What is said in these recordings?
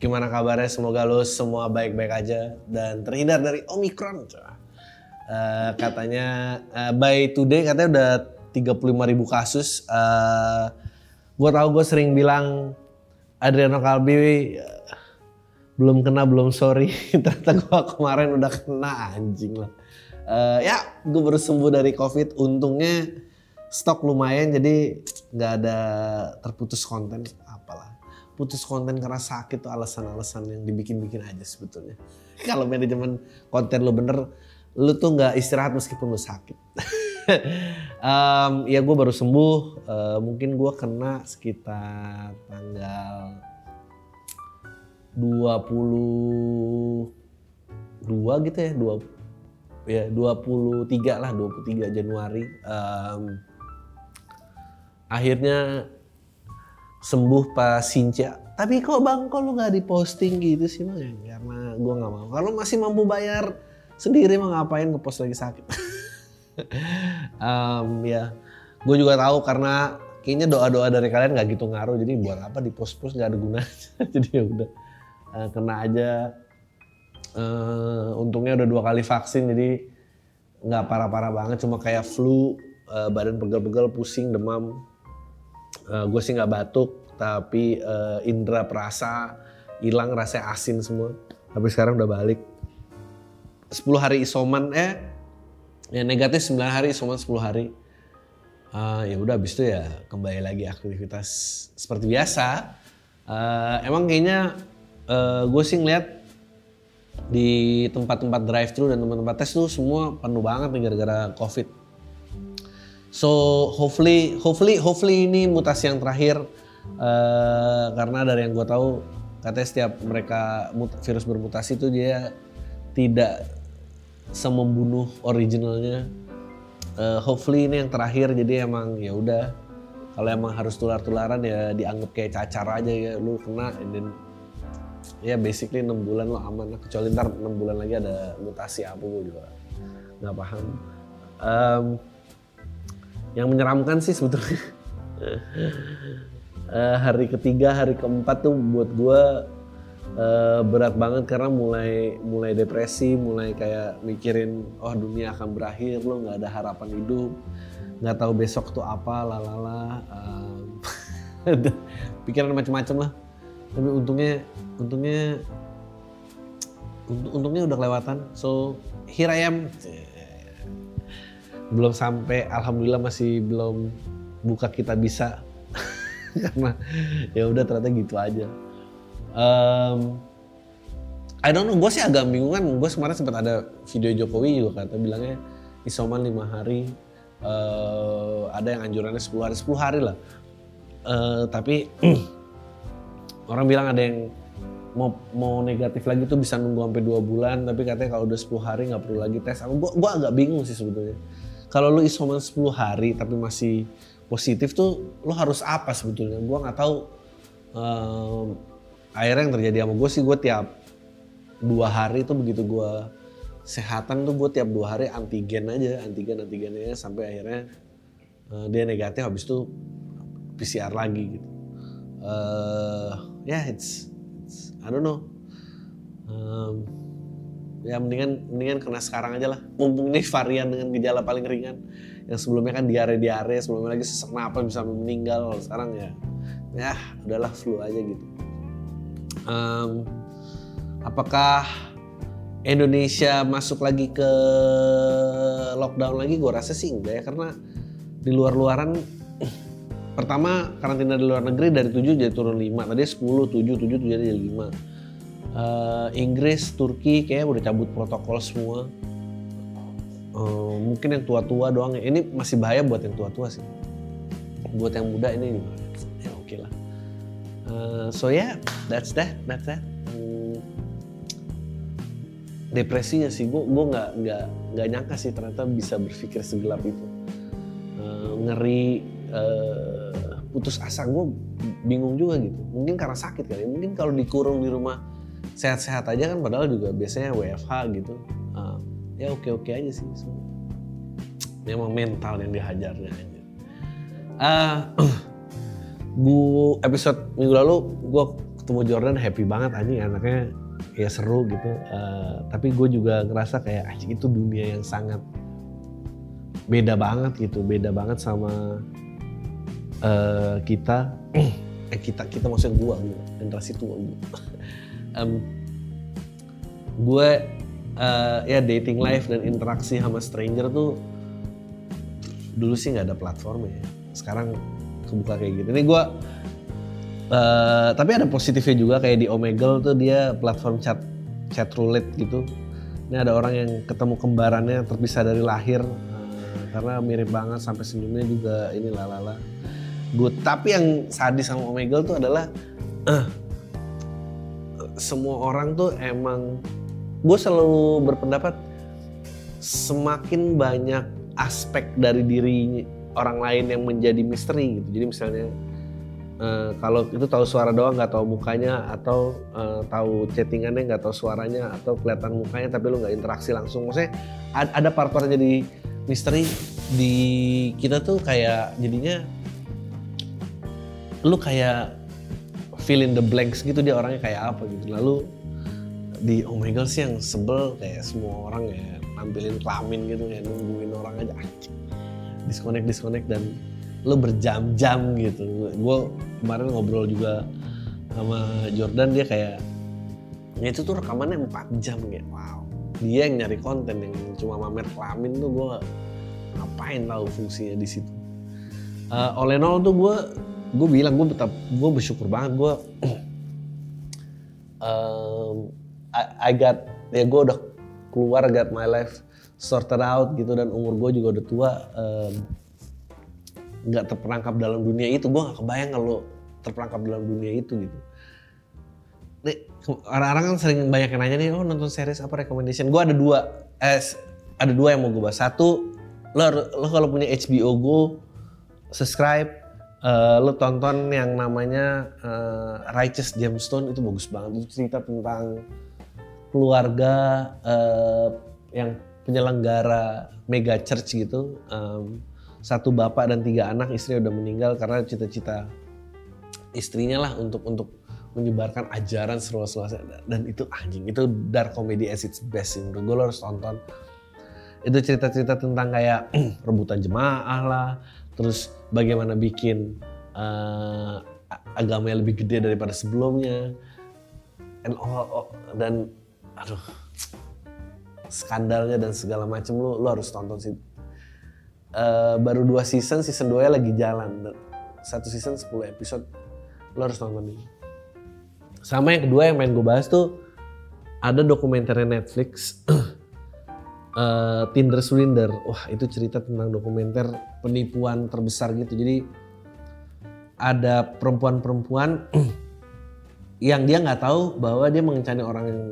Gimana kabarnya? Semoga lo semua baik-baik aja dan terhindar dari Omicron. Uh, katanya uh, by today katanya udah 35 ribu kasus. Uh, gue tau gue sering bilang Adriano Kalbi uh, belum kena belum sorry. Ternyata gue kemarin udah kena anjing lah. Uh, ya gue baru sembuh dari covid. Untungnya stok lumayan jadi nggak ada terputus konten putus konten karena sakit tuh alasan-alasan yang dibikin-bikin aja sebetulnya. Kalau manajemen konten lo bener, lu tuh nggak istirahat meskipun lu sakit. um, ya gue baru sembuh, uh, mungkin gue kena sekitar tanggal 22 gitu ya, 2 ya 23 lah, 23 Januari. Um, akhirnya sembuh pas Sinca. Tapi kok bang, kok lu nggak diposting gitu sih bang? Ya, karena gue nggak mau. Kalau masih mampu bayar sendiri mah ngapain ngepost lagi sakit? um, ya, gue juga tahu karena kayaknya doa-doa dari kalian nggak gitu ngaruh. Jadi buat apa di post-post nggak ada gunanya. jadi ya udah uh, kena aja. Uh, untungnya udah dua kali vaksin jadi nggak parah-parah banget. Cuma kayak flu, uh, badan pegel-pegel, pusing, demam uh, gue sih nggak batuk tapi uh, indera perasa hilang rasa asin semua. Tapi sekarang udah balik. 10 hari isoman eh ya negatif 9 hari isoman 10 hari. Uh, ya udah habis itu ya kembali lagi aktivitas seperti biasa. Uh, emang kayaknya uh, gue sih ngeliat di tempat-tempat drive thru dan tempat-tempat tes tuh semua penuh banget nih gara-gara covid So hopefully, hopefully, hopefully ini mutasi yang terakhir uh, karena dari yang gue tahu katanya setiap mereka virus bermutasi itu dia tidak semembunuh originalnya. Uh, hopefully ini yang terakhir jadi emang ya udah kalau emang harus tular-tularan ya dianggap kayak cacar aja ya lu kena and then ya basically 6 bulan lo aman kecuali ntar 6 bulan lagi ada mutasi apa gue juga nggak paham. Um, yang menyeramkan sih sebetulnya. Uh, hari ketiga hari keempat tuh buat gue uh, berat banget karena mulai mulai depresi mulai kayak mikirin oh dunia akan berakhir lo nggak ada harapan hidup nggak tahu besok tuh apa lalala uh, pikiran macam-macam lah. Tapi untungnya untungnya untungnya udah kelewatan. So here I am belum sampai alhamdulillah masih belum buka kita bisa. Karena ya udah ternyata gitu aja. Um, I don't know gue sih agak bingung kan. Gue kemarin sempat ada video Jokowi juga kata bilangnya isoman lima hari. Uh, ada yang anjurannya 10 hari 10 hari lah. Uh, tapi orang bilang ada yang mau mau negatif lagi tuh bisa nunggu sampai dua bulan tapi katanya kalau udah 10 hari nggak perlu lagi tes. Aku gue agak bingung sih sebetulnya kalau lu isoman 10 hari tapi masih positif tuh lu harus apa sebetulnya? Gua nggak tahu. Um, akhirnya yang terjadi sama gue sih gue tiap dua hari tuh begitu gue sehatan tuh gue tiap dua hari antigen aja antigen antigennya sampai akhirnya uh, dia negatif habis itu PCR lagi gitu. Uh, ya yeah, it's, it's I don't know. Um, ya mendingan mendingan kena sekarang aja lah. Mumpung ini varian dengan gejala paling ringan. Yang sebelumnya kan diare diare sebelumnya lagi sesak napas bisa meninggal sekarang ya. Ya udahlah flu aja gitu. Um, apakah Indonesia masuk lagi ke lockdown lagi? Gue rasa sih enggak ya karena di luar-luaran pertama karantina di luar negeri dari 7 jadi turun 5 tadi 10 7 7 jadi 5 uh, Inggris, Turki kayak udah cabut protokol semua. Uh, mungkin yang tua-tua doang. Ini masih bahaya buat yang tua-tua sih. Buat yang muda ini ya oke okay lah. Uh, so yeah, that's that, that's that. Hmm, depresinya sih gue gue nggak nggak nggak nyangka sih ternyata bisa berpikir segelap itu uh, ngeri uh, putus asa gue bingung juga gitu mungkin karena sakit kali mungkin kalau dikurung di rumah sehat-sehat aja kan padahal juga biasanya WFH gitu. Uh, ya oke-oke aja sih so, memang mental yang dihajarnya aja. Uh, bu episode minggu lalu gue ketemu Jordan happy banget anjing anaknya ya seru gitu. Uh, tapi gue juga ngerasa kayak anjing itu dunia yang sangat beda banget gitu beda banget sama uh, kita eh kita kita maksudnya gue gue generasi tua gue um, gue uh, ya dating life dan interaksi sama stranger tuh dulu sih nggak ada platformnya ya. sekarang kebuka kayak gitu ini gue Uh, tapi ada positifnya juga kayak di Omegle tuh dia platform chat chat roulette gitu. Ini ada orang yang ketemu kembarannya terpisah dari lahir karena mirip banget sampai senyumnya juga ini lalala. Good. Tapi yang sadis sama Omegle tuh adalah uh, semua orang tuh emang gue selalu berpendapat semakin banyak aspek dari diri orang lain yang menjadi misteri gitu. Jadi misalnya Uh, kalau itu tahu suara doang nggak tahu mukanya atau uh, tahu chattingannya nggak tahu suaranya atau kelihatan mukanya tapi lu nggak interaksi langsung maksudnya ada, part-part jadi misteri di kita tuh kayak jadinya lu kayak fill in the blanks gitu dia orangnya kayak apa gitu. Lalu di oh my god sih yang sebel kayak semua orang ya nampilin kelamin gitu ya nungguin orang aja disconnect disconnect dan lo berjam-jam gitu. Gue kemarin ngobrol juga sama Jordan dia kayak ya itu tuh rekamannya 4 jam gitu wow. Dia yang nyari konten yang cuma mamer kelamin tuh gue ngapain tahu fungsinya di situ. Uh, oleh nol tuh gue gue bilang gue betap gue bersyukur banget gue um, I, I got ya gue udah keluar got my life sorted out gitu dan umur gue juga udah tua um, nggak terperangkap dalam dunia itu. Gue nggak kebayang kalau terperangkap dalam dunia itu gitu. Orang-orang kan sering banyak yang nanya nih oh nonton series apa recommendation? Gue ada dua eh ada dua yang mau gue bahas. Satu lo lo kalau punya HBO Go subscribe uh, lo tonton yang namanya uh, Righteous Gemstone itu bagus banget. Itu cerita tentang keluarga uh, yang penyelenggara mega church gitu. Um, satu bapak dan tiga anak istri udah meninggal karena cita-cita istrinya lah untuk untuk menyebarkan ajaran seluas-luasnya dan itu anjing itu dark comedy as its best sih gue lo harus tonton. Itu cerita-cerita tentang kayak rebutan jemaah lah terus bagaimana bikin uh, agama yang lebih gede daripada sebelumnya and all, all dan aduh skandalnya dan segala macam lo lo harus tonton sih uh, baru dua season, season 2 nya lagi jalan. Satu season 10 episode, lo harus nonton ini. Sama yang kedua yang main gue bahas tuh, ada dokumenternya Netflix, uh, Tinder Swindler. Wah itu cerita tentang dokumenter penipuan terbesar gitu. Jadi ada perempuan-perempuan yang dia nggak tahu bahwa dia mengencani orang yang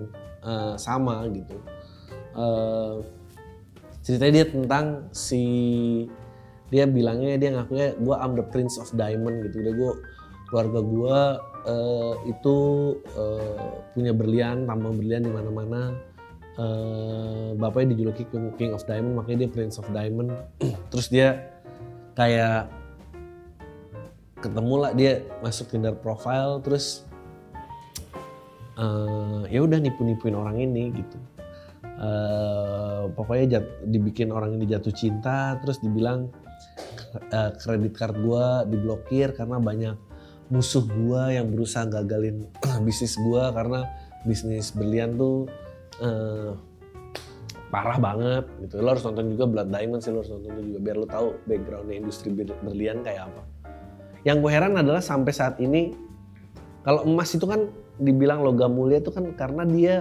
uh, sama gitu. Uh, ceritanya dia tentang si dia bilangnya dia ngakunya gue am the prince of diamond gitu dia gue keluarga gue uh, itu uh, punya berlian tambang berlian di mana-mana uh, bapaknya dijuluki king of diamond makanya dia prince of diamond. Terus dia kayak ketemu lah dia masuk Tinder profile terus uh, ya udah nipu-nipuin orang ini gitu. Uh, pokoknya jat, dibikin orang ini jatuh cinta terus dibilang uh, kredit card gue diblokir karena banyak musuh gue yang berusaha gagalin bisnis gue karena bisnis berlian tuh uh, parah banget gitu. Lo harus nonton juga Blood Diamond sih lo harus nonton juga biar lo tahu backgroundnya industri berlian kayak apa. Yang gue heran adalah sampai saat ini kalau emas itu kan dibilang logam mulia itu kan karena dia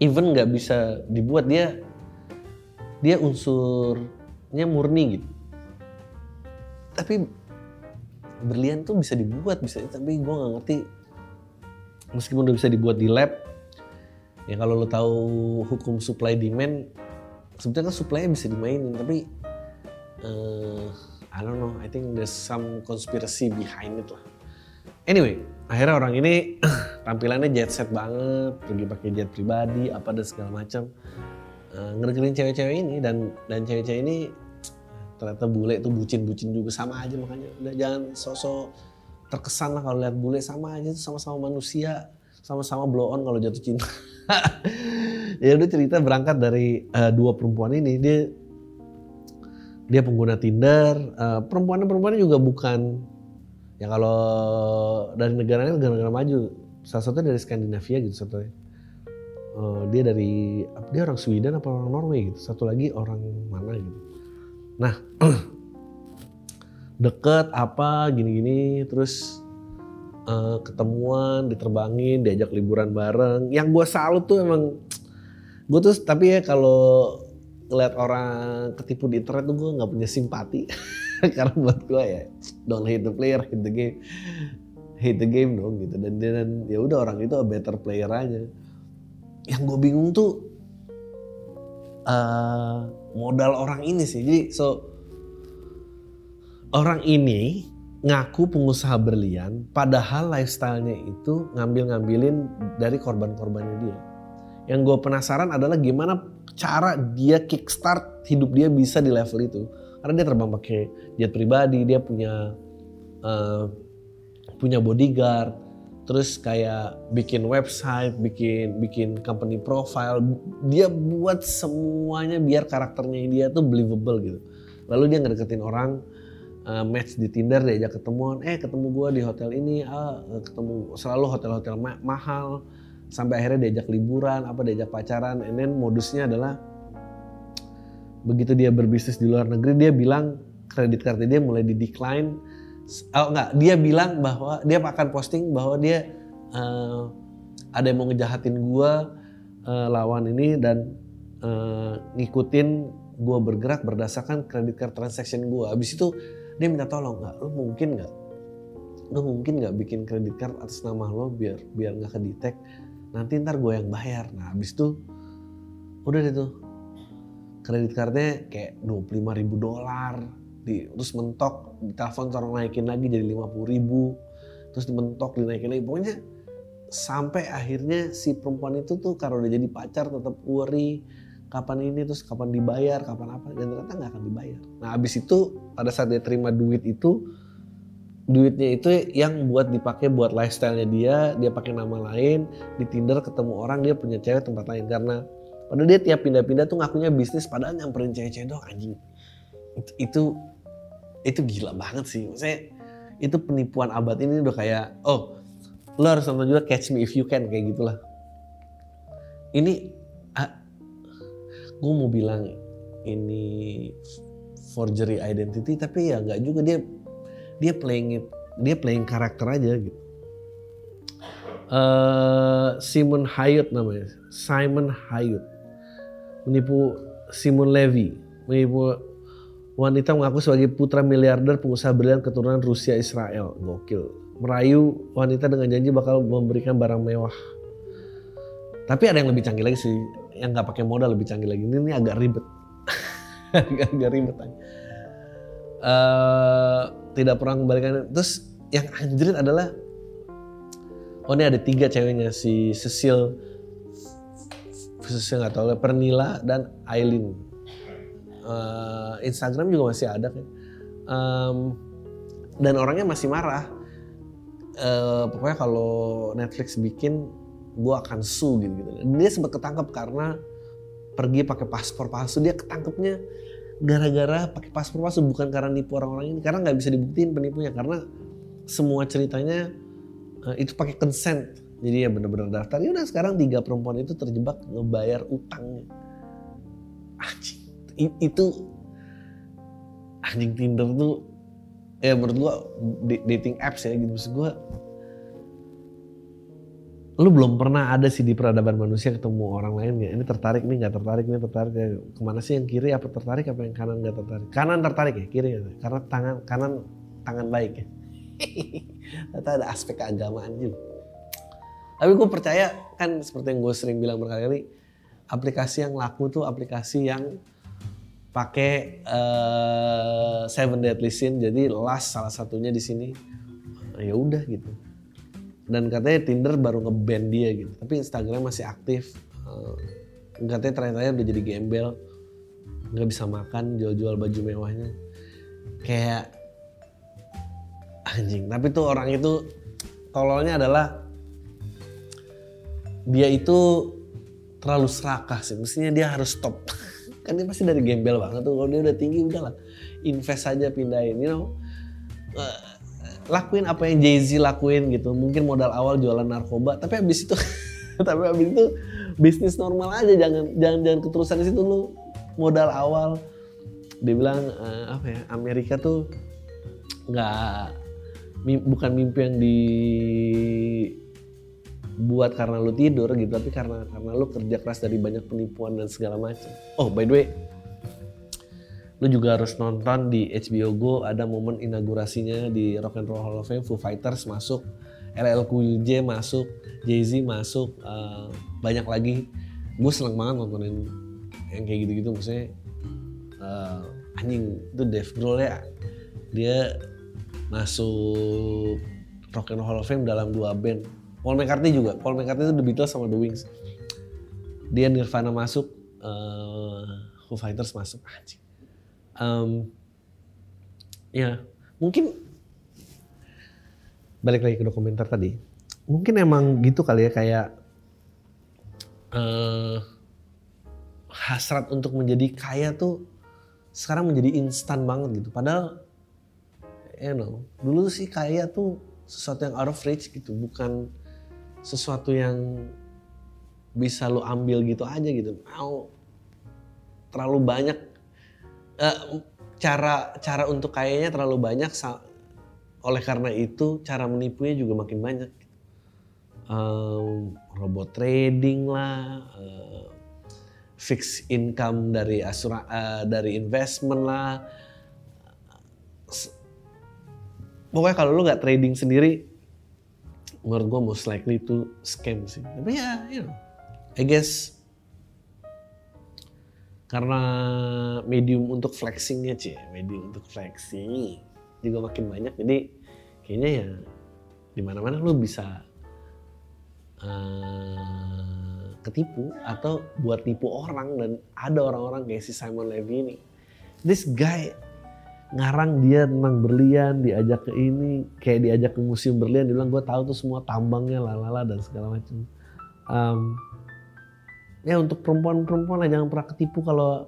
even nggak bisa dibuat dia dia unsurnya murni gitu. Tapi berlian tuh bisa dibuat bisa tapi gue nggak ngerti. Meskipun udah bisa dibuat di lab ya kalau lo tahu hukum supply demand sebetulnya kan supply bisa dimainin tapi uh, I don't know I think there's some conspiracy behind it lah. Anyway akhirnya orang ini tampilannya jet set banget pergi pakai jet pribadi apa dan segala macam. Uh, cewek-cewek ini dan dan cewek-cewek ini ternyata bule itu bucin-bucin juga sama aja makanya. Udah jangan sosok terkesan lah kalau lihat bule sama aja sama-sama manusia sama-sama blow on kalau jatuh cinta. Ya udah cerita berangkat dari uh, dua perempuan ini. Dia dia pengguna Tinder. Uh, perempuan-perempuannya juga bukan ya kalau dari negara negara-negara maju. Salah satu dari Skandinavia gitu satu uh, dia dari dia orang Sweden apa orang Norway gitu. Satu lagi orang mana gitu. Nah deket apa gini-gini terus uh, ketemuan diterbangin diajak liburan bareng. Yang gue salut tuh emang gue tuh tapi ya kalau ngeliat orang ketipu di internet tuh gue nggak punya simpati. Karena buat gue ya don't hate the player hate the game. Hate the game dong gitu. Dan dan ya udah orang itu a better player aja. Yang gue bingung tuh uh, modal orang ini sih. Jadi so orang ini ngaku pengusaha berlian padahal lifestyle-nya itu ngambil-ngambilin dari korban-korbannya dia. Yang gue penasaran adalah gimana cara dia kickstart hidup dia bisa di level itu. Karena dia terbang pakai jet pribadi, dia punya uh, punya bodyguard, terus kayak bikin website, bikin bikin company profile, dia buat semuanya biar karakternya dia tuh believable gitu. Lalu dia ngedeketin orang uh, match di Tinder diajak ketemuan eh ketemu gue di hotel ini ah ketemu selalu hotel-hotel ma mahal sampai akhirnya diajak liburan apa diajak pacaran and then modusnya adalah begitu dia berbisnis di luar negeri dia bilang kredit kartu dia mulai di decline oh enggak dia bilang bahwa dia akan posting bahwa dia uh, ada yang mau ngejahatin gue uh, lawan ini dan uh, ngikutin gue bergerak berdasarkan kredit card transaction gue. Abis itu dia minta tolong nggak? Lo mungkin nggak? Lo mungkin nggak bikin kredit card atas nama lo biar biar nggak kedetek? Nanti ntar gue yang bayar. Nah habis itu udah deh tuh. Kredit cardnya kayak 25 ribu dolar. Di terus mentok di telepon orang naikin lagi jadi 50 ribu. Terus dimentok dinaikin lagi. Pokoknya sampai akhirnya si perempuan itu tuh kalau udah jadi pacar tetap worry kapan ini terus kapan dibayar kapan apa dan ternyata nggak akan dibayar. Nah abis itu pada saat dia terima duit itu duitnya itu yang buat dipakai buat lifestyle-nya dia dia pakai nama lain di Tinder ketemu orang dia punya cewek tempat lain. Karena padahal dia tiap pindah-pindah tuh ngakunya bisnis padahal nyamperin cewek-cewek doang anjing. Itu, itu itu gila banget sih. Saya itu penipuan abad ini udah kayak oh lo harus nonton juga Catch Me If You Can kayak gitulah. Ini gue mau bilang ini forgery identity tapi ya nggak juga. Dia dia playing it dia playing karakter aja gitu. Uh, Simon Hayut namanya. Simon Hayut. Menipu Simon Levy. Menipu wanita mengaku sebagai putra miliarder pengusaha berlian keturunan Rusia Israel. Gokil. Merayu wanita dengan janji bakal memberikan barang mewah. Tapi ada yang lebih canggih lagi sih yang nggak pakai modal lebih canggih lagi. Ini, ini agak ribet, agak, agak ribet. Uh, tidak pernah kembalikan. Terus yang anjrit adalah, oh ini ada tiga ceweknya si Cecil, Cecil nggak tahu Pernila dan Aileen. Uh, Instagram juga masih ada kan. Um, dan orangnya masih marah. Uh, pokoknya kalau Netflix bikin gue akan su gitu gitu. Dia sempat ketangkep karena pergi pakai paspor palsu. Dia ketangkepnya gara-gara pakai paspor palsu bukan karena nipu orang-orang ini karena nggak bisa dibuktiin penipunya karena semua ceritanya uh, itu pakai consent. Jadi ya benar-benar daftar. Ya udah sekarang tiga perempuan itu terjebak ngebayar utangnya. Anjing. Itu anjing Tinder tuh ya menurut gua dating apps ya gitu maksud gua lu belum pernah ada sih di peradaban manusia ketemu orang lain ya ini tertarik nih nggak tertarik nih tertarik ya ke mana sih yang kiri apa tertarik apa yang kanan nggak tertarik kanan tertarik ya kiri ya karena tangan kanan tangan baik ya ternyata ada aspek keagamaan juga Tapi gue percaya kan seperti yang gue sering bilang berkali-kali, aplikasi yang laku tuh aplikasi yang pakai uh, Seven Deadly Sin. Jadi last salah satunya di sini. Ya udah gitu. Dan katanya Tinder baru nge-ban dia gitu. Tapi Instagram masih aktif. Uh, katanya ternyata udah jadi gembel. Nggak bisa makan, jual-jual baju mewahnya. Kayak anjing. Tapi tuh orang itu tololnya adalah dia itu terlalu serakah sih. Mestinya dia harus stop. kan dia pasti dari gembel banget tuh. Kalau dia udah tinggi udahlah invest aja pindahin. You know, uh, lakuin apa yang Jay Z lakuin gitu. Mungkin modal awal jualan narkoba, tapi habis itu, tapi habis itu bisnis normal aja. Jangan jangan jangan keterusan di situ lu modal awal. Dia bilang uh, apa ya? Amerika tuh nggak bukan mimpi yang di buat karena lu tidur gitu tapi karena karena lu kerja keras dari banyak penipuan dan segala macam. Oh by the way, lu juga harus nonton di HBO Go ada momen inaugurasinya di Rock and Roll Hall of Fame Foo Fighters masuk, LL Cool J masuk, Jay Z masuk, uh, banyak lagi. Gue seneng banget nontonin yang kayak gitu-gitu maksudnya uh, anjing itu Dave Grohl ya dia masuk Rock and Roll Hall of Fame dalam dua band Paul McCartney juga. Paul McCartney itu The Beatles sama The Wings. Dia Nirvana masuk, uh, Foo Fighters masuk. Anjing. Um, ya, mungkin balik lagi ke dokumenter tadi. Mungkin emang gitu kali ya kayak uh, hasrat untuk menjadi kaya tuh sekarang menjadi instan banget gitu. Padahal, you know, dulu sih kaya tuh sesuatu yang out of reach gitu, bukan sesuatu yang bisa lo ambil gitu aja gitu mau terlalu banyak uh, cara cara untuk kayaknya terlalu banyak oleh karena itu cara menipunya juga makin banyak um, robot trading lah uh, fixed income dari asura uh, dari investment lah pokoknya kalau lu nggak trading sendiri menurut gue most likely itu scam sih. Tapi ya, you know, I guess karena medium untuk flexingnya sih, medium untuk flexing juga makin banyak. Jadi kayaknya ya di mana-mana lu bisa uh, ketipu atau buat tipu orang dan ada orang-orang kayak si Simon Levy ini. This guy ngarang dia tentang berlian, diajak ke ini, kayak diajak ke museum berlian, dia bilang gue tahu tuh semua tambangnya lalala dan segala macam. Um, ya untuk perempuan-perempuan lah jangan pernah ketipu kalau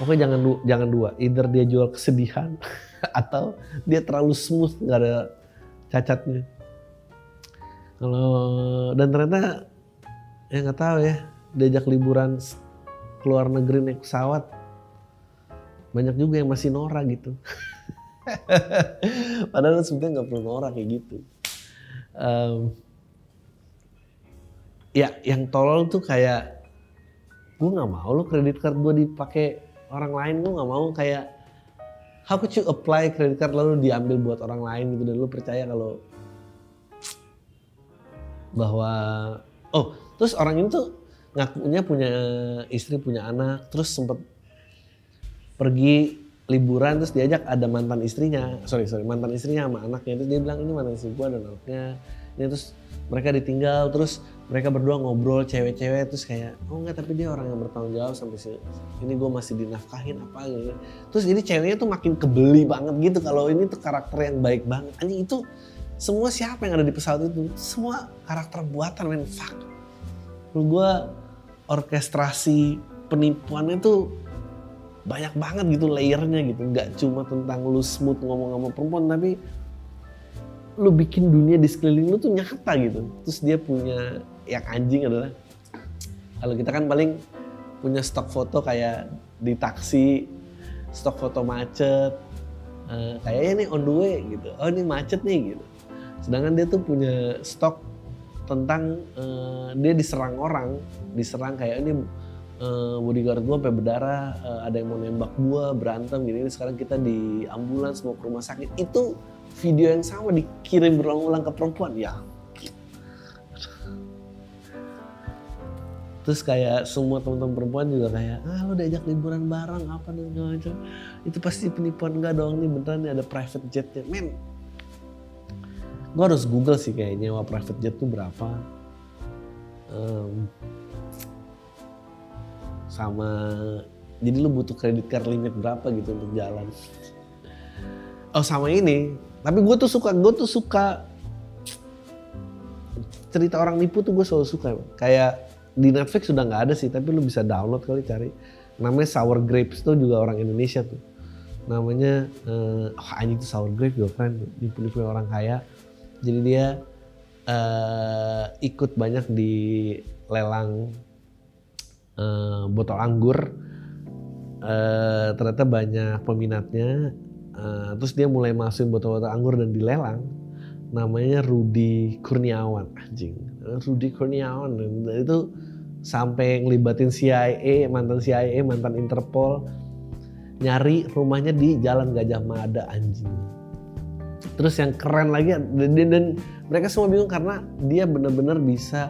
pokoknya jangan du jangan dua, either dia jual kesedihan atau dia terlalu smooth nggak ada cacatnya. Kalau dan ternyata ya nggak tahu ya diajak liburan keluar negeri naik pesawat banyak juga yang masih norak gitu. Padahal sebenarnya nggak perlu norak kayak gitu. Um, ya yang tolol tuh kayak gue nggak mau lo kredit card gue dipakai orang lain gue nggak mau kayak how could you apply kredit card lalu diambil buat orang lain gitu? Dan lo percaya kalau bahwa oh terus orang ini tuh ngakunya punya istri punya anak terus sempet pergi liburan terus diajak ada mantan istrinya. Sorry sorry mantan istrinya sama anaknya. Terus dia bilang ini mantan istri gue dan anaknya. Ini terus mereka ditinggal terus mereka berdua ngobrol cewek-cewek terus kayak oh enggak tapi dia orang yang bertanggung jawab sampai sini ini gue masih dinafkahin apa gitu. Terus ini ceweknya tuh makin kebeli banget gitu kalau ini tuh karakter yang baik banget. Anjing itu semua siapa yang ada di pesawat itu? Semua karakter buatan men. Fuck. Gue orkestrasi penipuannya tuh banyak banget gitu layernya gitu. Nggak cuma tentang lu smooth ngomong sama perempuan tapi lu bikin dunia di sekeliling lu tuh nyata gitu. Terus dia punya yang anjing adalah kalau kita kan paling punya stok foto kayak di taksi stok foto macet uh, kayaknya nih on the way gitu oh ini macet nih gitu sedangkan dia tuh punya stok tentang uh, dia diserang orang diserang kayak ini uh, bodyguard gue sampai berdarah, uh, ada yang mau nembak gue, berantem gini, ini sekarang kita di ambulans mau ke rumah sakit. Itu video yang sama dikirim berulang-ulang ke perempuan. Ya, terus kayak semua teman-teman perempuan juga kayak ah lo diajak liburan bareng apa dan segala macam. Itu pasti penipuan. Enggak dong nih beneran nih ada private jetnya. Men gue harus google sih kayak nyewa private jet tuh berapa. Um, sama jadi lu butuh kredit card limit berapa gitu untuk jalan. Oh sama ini. Tapi gue tuh suka gue tuh suka cerita orang nipu tuh gue selalu suka. Kayak di Netflix sudah nggak ada sih tapi lu bisa download kali cari. Namanya Sour Grapes itu juga orang Indonesia tuh. Namanya uh, oh anjing tuh Sour Grapes juga keren nipu-nipu orang kaya. Jadi dia uh, ikut banyak di lelang uh, botol anggur. Uh, ternyata banyak peminatnya. Uh, terus dia mulai masukin botol-botol anggur dan dilelang namanya Rudi Kurniawan anjing. Rudi Kurniawan itu sampai ngelibatin CIA mantan CIA mantan Interpol nyari rumahnya di Jalan Gajah Mada anjing. Terus yang keren lagi dan, dan mereka semua bingung karena dia benar-benar bisa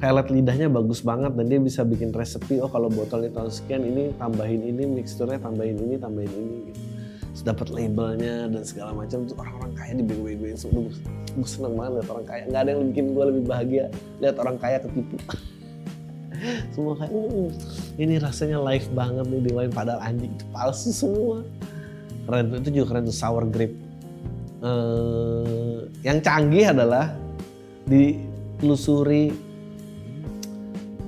pelet lidahnya bagus banget dan dia bisa bikin resepi oh kalau botolnya tahun sekian ini tambahin ini mixturnya tambahin ini tambahin ini gitu. Dapat labelnya dan segala macam tuh orang-orang kaya dibego-begoin semua gue seneng banget liat orang kaya. Nggak ada yang bikin gue lebih bahagia lihat orang kaya ketipu semua kayak uh, ini rasanya live banget nih di lain padahal anjing itu palsu semua. Keren itu juga keren tuh sour grape. Uh, yang canggih adalah ditelusuri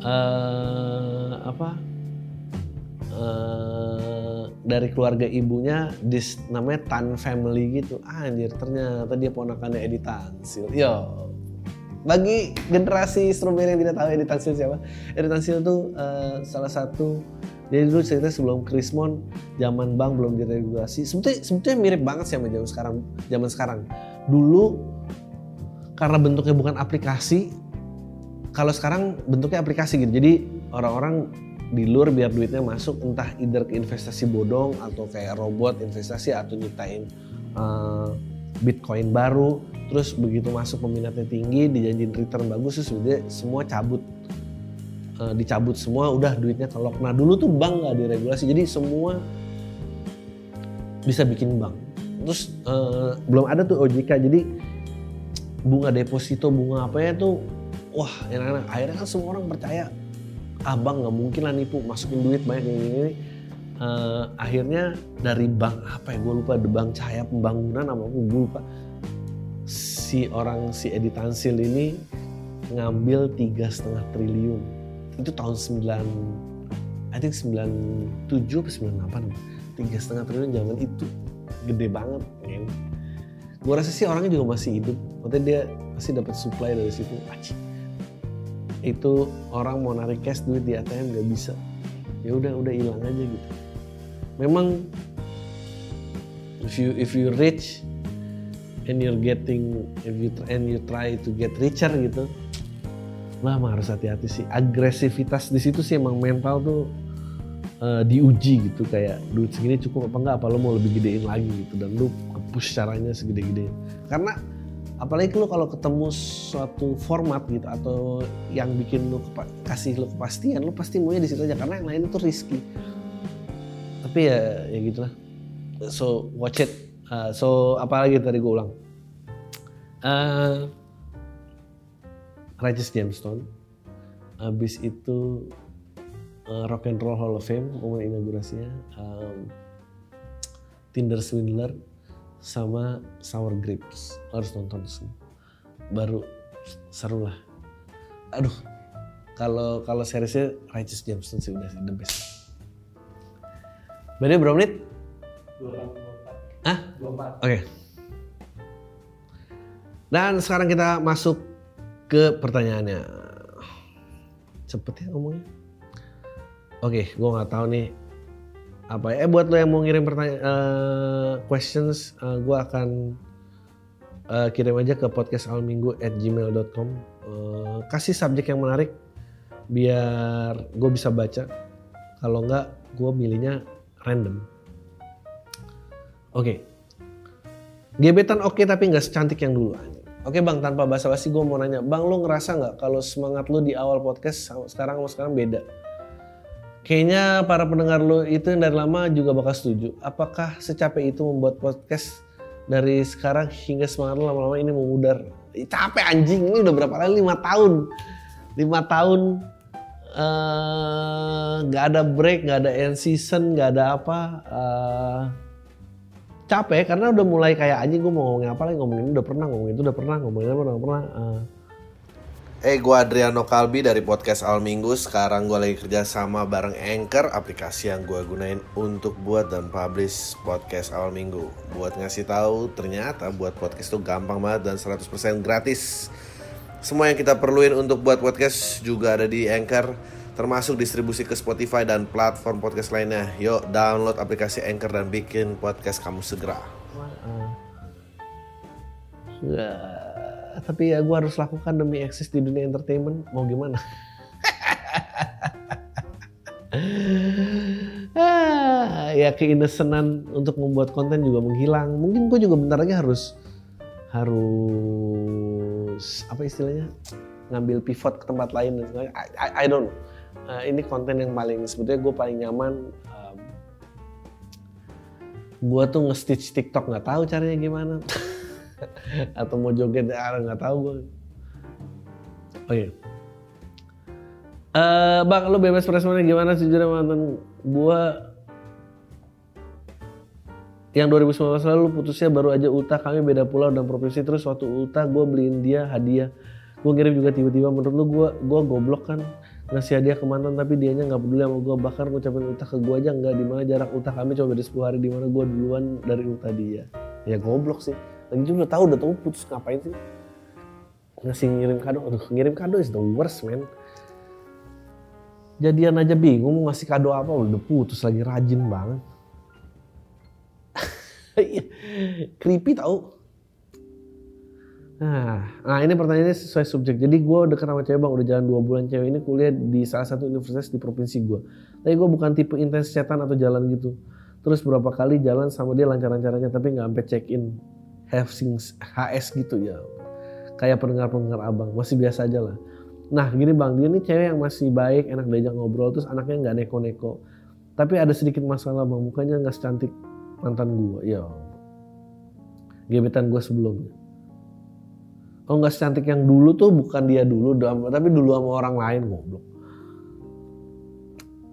uh, apa? Uh, dari keluarga ibunya dis namanya Tan Family gitu. Ah, anjir ternyata dia ponakannya Edi Tansil yo bagi generasi strawberry yang tidak tahu Edi Tansil siapa? Edi Tansil itu uh, salah satu jadi dulu cerita sebelum Krismon zaman bank belum diregulasi. Sebetulnya sebetulnya mirip banget sih sama zaman sekarang zaman sekarang. Dulu karena bentuknya bukan aplikasi kalau sekarang bentuknya aplikasi gitu. Jadi orang-orang di luar biar duitnya masuk entah either ke investasi bodong atau kayak robot investasi atau nyiptain uh, bitcoin baru terus begitu masuk peminatnya tinggi dijanjin return bagus terus sebenarnya semua cabut. Uh, dicabut semua udah duitnya kelok nah dulu tuh bank nggak diregulasi jadi semua bisa bikin bank. Terus uh, belum ada tuh OJK jadi bunga deposito bunga apa ya tuh wah enak-enak. Akhirnya kan semua orang percaya abang nggak mungkin lah nipu masukin duit banyak ini ini uh, akhirnya dari bank apa ya gue lupa bank cahaya pembangunan apa gue lupa si orang si Edi Tansil ini ngambil tiga setengah triliun. Itu tahun 9 I think 97 atau 98 tiga setengah triliun zaman itu. Gede banget ya. gue rasa sih orangnya juga masih hidup. Maksudnya dia pasti dapat supply dari situ. Aci itu orang mau narik cash duit di ATM nggak bisa. Ya udah udah hilang aja gitu. Memang if you if you rich and you're getting if you and you try to get richer gitu. Lah emang harus hati-hati sih. Agresivitas di situ sih emang mental tuh uh, diuji gitu. Kayak duit segini cukup apa enggak? Apa lo mau lebih gedein lagi gitu? Dan lu push caranya segede-gede. Karena apalagi lu kalau ketemu suatu format gitu atau yang bikin lu kasih lu kepastian lu pasti maunya di situ aja. Karena yang lain itu risky. Tapi ya ya gitulah. So watch it uh, so apalagi tadi gue ulang? Uh, Regis Jamestown habis itu uh, Rock and Roll Hall of Fame momen inaugurasinya um, Tinder Swindler sama Sour Grapes. Harus nonton semua. Baru seru lah. Aduh kalau kalau seriesnya Righteous Jameson sih udah the best. Berarti berapa menit? 24. Ah? 24. Oke. Okay. Dan sekarang kita masuk ke pertanyaannya. Cepet ya ngomongnya. Oke, okay, gue nggak tahu nih apa ya eh buat lo yang mau ngirim pertanyaan uh, questions uh, eh, gue akan uh, kirim aja ke podcast alminggu at gmail.com uh, kasih subjek yang menarik biar gue bisa baca kalau enggak gue milihnya random oke okay. gebetan oke okay, tapi nggak secantik yang dulu Oke bang, tanpa basa-basi gue mau nanya, bang lu ngerasa nggak kalau semangat lu di awal podcast sekarang sama sekarang beda? Kayaknya para pendengar lu itu yang dari lama juga bakal setuju. Apakah secapek itu membuat podcast dari sekarang hingga semangat lu lama-lama ini memudar? Capek anjing, ini udah berapa kali? Lima tahun. Lima tahun eh, nggak uh, ada break, nggak ada end season, nggak ada apa. Uh, capek karena udah mulai kayak anjing gue mau ngomongin apa lagi? Ngomongin udah pernah ngomongin itu udah pernah ngomongin apa udah pernah. Uh. Eh gue Adriano Kalbi dari podcast Al Minggu. Sekarang gue lagi kerja sama bareng Anchor Aplikasi yang gue gunain untuk buat dan publish podcast Al Minggu. Buat ngasih tahu ternyata buat podcast itu gampang banget dan 100% gratis. Semua yang kita perluin untuk buat podcast juga ada di Anchor termasuk distribusi ke Spotify dan platform podcast lainnya. Yuk download aplikasi Anchor dan bikin podcast kamu segera. Ya, tapi ya gue harus lakukan demi eksis di dunia entertainment. Mau gimana? ah, ya keinesenan untuk membuat konten juga menghilang. Mungkin gue juga bentar lagi harus harus apa istilahnya ngambil pivot ke tempat lain dan sebagainya. I, I, I don't know uh, ini konten yang paling sebetulnya gue paling nyaman um, gue tuh nge-stitch TikTok nggak tahu caranya gimana. Atau mau joget ah, nggak tahu gue oh iya. Uh, bang lo bebas responnya gimana sejujurnya mantan gue yang 2019 lalu putusnya baru aja Uta kami beda pulau dan provinsi. Terus waktu Uta gue beliin dia hadiah. Gue ngirim juga tiba-tiba menurut lu gue gue goblok kan ngasih hadiah ke mantan tapi dianya nggak peduli sama gue bahkan ngucapin utah ke gue aja nggak. Di mana jarak utah kami coba beda 10 hari. Di mana gue duluan dari utah dia. Ya goblok sih. Lagi juga udah tahu udah tahu putus. Ngapain sih? Ngasih ngirim kado. Aduh ngirim kado is the worst man. Jadian aja bingung mau ngasih kado apa. Udah putus lagi. Rajin banget. Creepy tau Nah, nah ini pertanyaannya sesuai subjek. Jadi gue deket sama cewek bang, udah jalan dua bulan cewek ini kuliah di salah satu universitas di provinsi gue. Tapi gue bukan tipe intens chatan atau jalan gitu. Terus berapa kali jalan sama dia lancar-lancarnya tapi nggak sampai check in having HS gitu ya. Kayak pendengar-pendengar abang, masih biasa aja lah. Nah gini bang, dia ini cewek yang masih baik, enak diajak ngobrol, terus anaknya nggak neko-neko. Tapi ada sedikit masalah bang, mukanya nggak secantik mantan gue. Ya, gebetan gue sebelumnya kalau nggak secantik yang dulu tuh bukan dia dulu, tapi dulu sama orang lain goblok.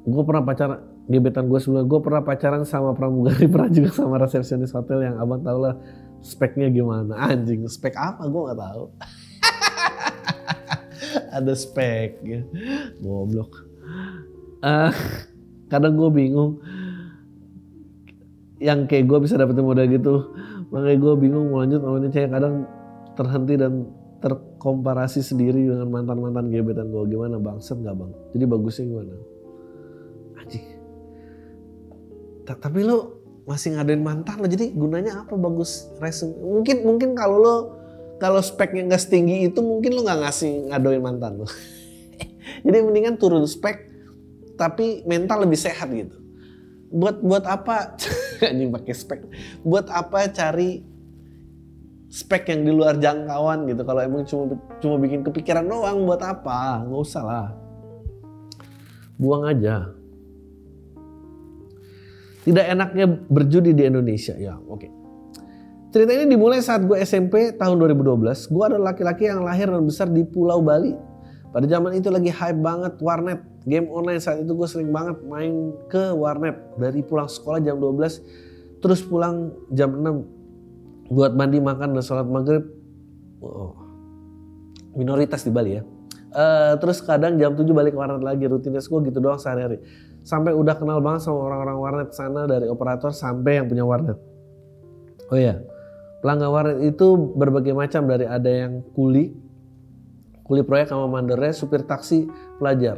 Gue pernah pacaran, gebetan gue sebelumnya, gue pernah pacaran sama pramugari, pernah juga sama resepsionis hotel yang abang tau lah speknya gimana. Anjing, spek apa gue nggak tahu. Ada spek ya. Goblok. Uh, kadang gue bingung yang kayak gue bisa dapetin modal gitu makanya gue bingung mau lanjut sama ini cewek kadang terhenti dan terkomparasi sendiri dengan mantan-mantan gebetan gue gimana bangset nggak bang? Jadi bagusnya gimana? Anjing. Tapi lo masih ngadain mantan lo jadi gunanya apa? Bagus resume. Mungkin mungkin kalau lo kalau speknya nggak setinggi itu mungkin lo nggak ngasih ngadoin mantan lo. Jadi mendingan turun spek tapi mental lebih sehat gitu. Buat buat apa? Anjing pakai spek. Buat apa cari spek yang di luar jangkauan gitu. Kalau emang cuma cuma bikin kepikiran doang buat apa? Nggak usah lah. Buang aja. Tidak enaknya berjudi di Indonesia. Ya, oke. Okay. Cerita ini dimulai saat gue SMP tahun 2012. Gue adalah laki-laki yang lahir dan besar di Pulau Bali. Pada zaman itu lagi hype banget warnet. Game online saat itu gue sering banget main ke warnet. Dari pulang sekolah jam 12, terus pulang jam 6 buat mandi makan dan sholat maghrib oh, minoritas di Bali ya. Uh, terus kadang jam 7 balik ke warnet lagi rutinitas gue gitu doang sehari-hari. Sampai udah kenal banget sama orang-orang warnet sana dari operator sampai yang punya warnet. Oh ya pelanggan warnet itu berbagai macam dari ada yang kuli kuli proyek sama mandernya supir taksi pelajar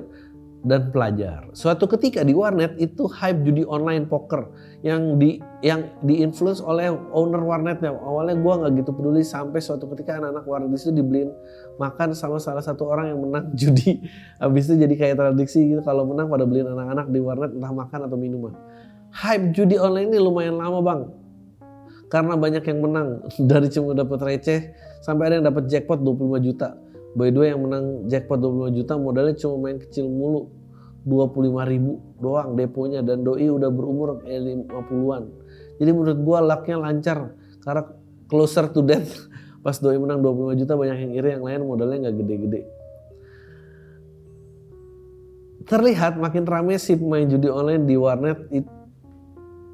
dan pelajar. Suatu ketika di warnet itu hype judi online poker yang di yang diinfluence oleh owner warnetnya. Awalnya gue nggak gitu peduli sampai suatu ketika anak-anak warnet itu dibeliin makan sama salah satu orang yang menang judi. Habis itu jadi kayak tradisi gitu kalau menang pada beliin anak-anak di warnet entah makan atau minuman. Hype judi online ini lumayan lama bang. karena banyak yang menang dari cuma dapat receh sampai ada yang dapat jackpot 25 juta. By the way yang menang jackpot 25 juta modalnya cuma main kecil mulu 25 ribu doang deponya dan doi udah berumur kayak 50-an. Jadi menurut gua lucknya lancar karena closer to death pas doi menang 25 juta banyak yang iri yang lain modalnya nggak gede-gede. Terlihat makin ramai si pemain judi online di warnet it-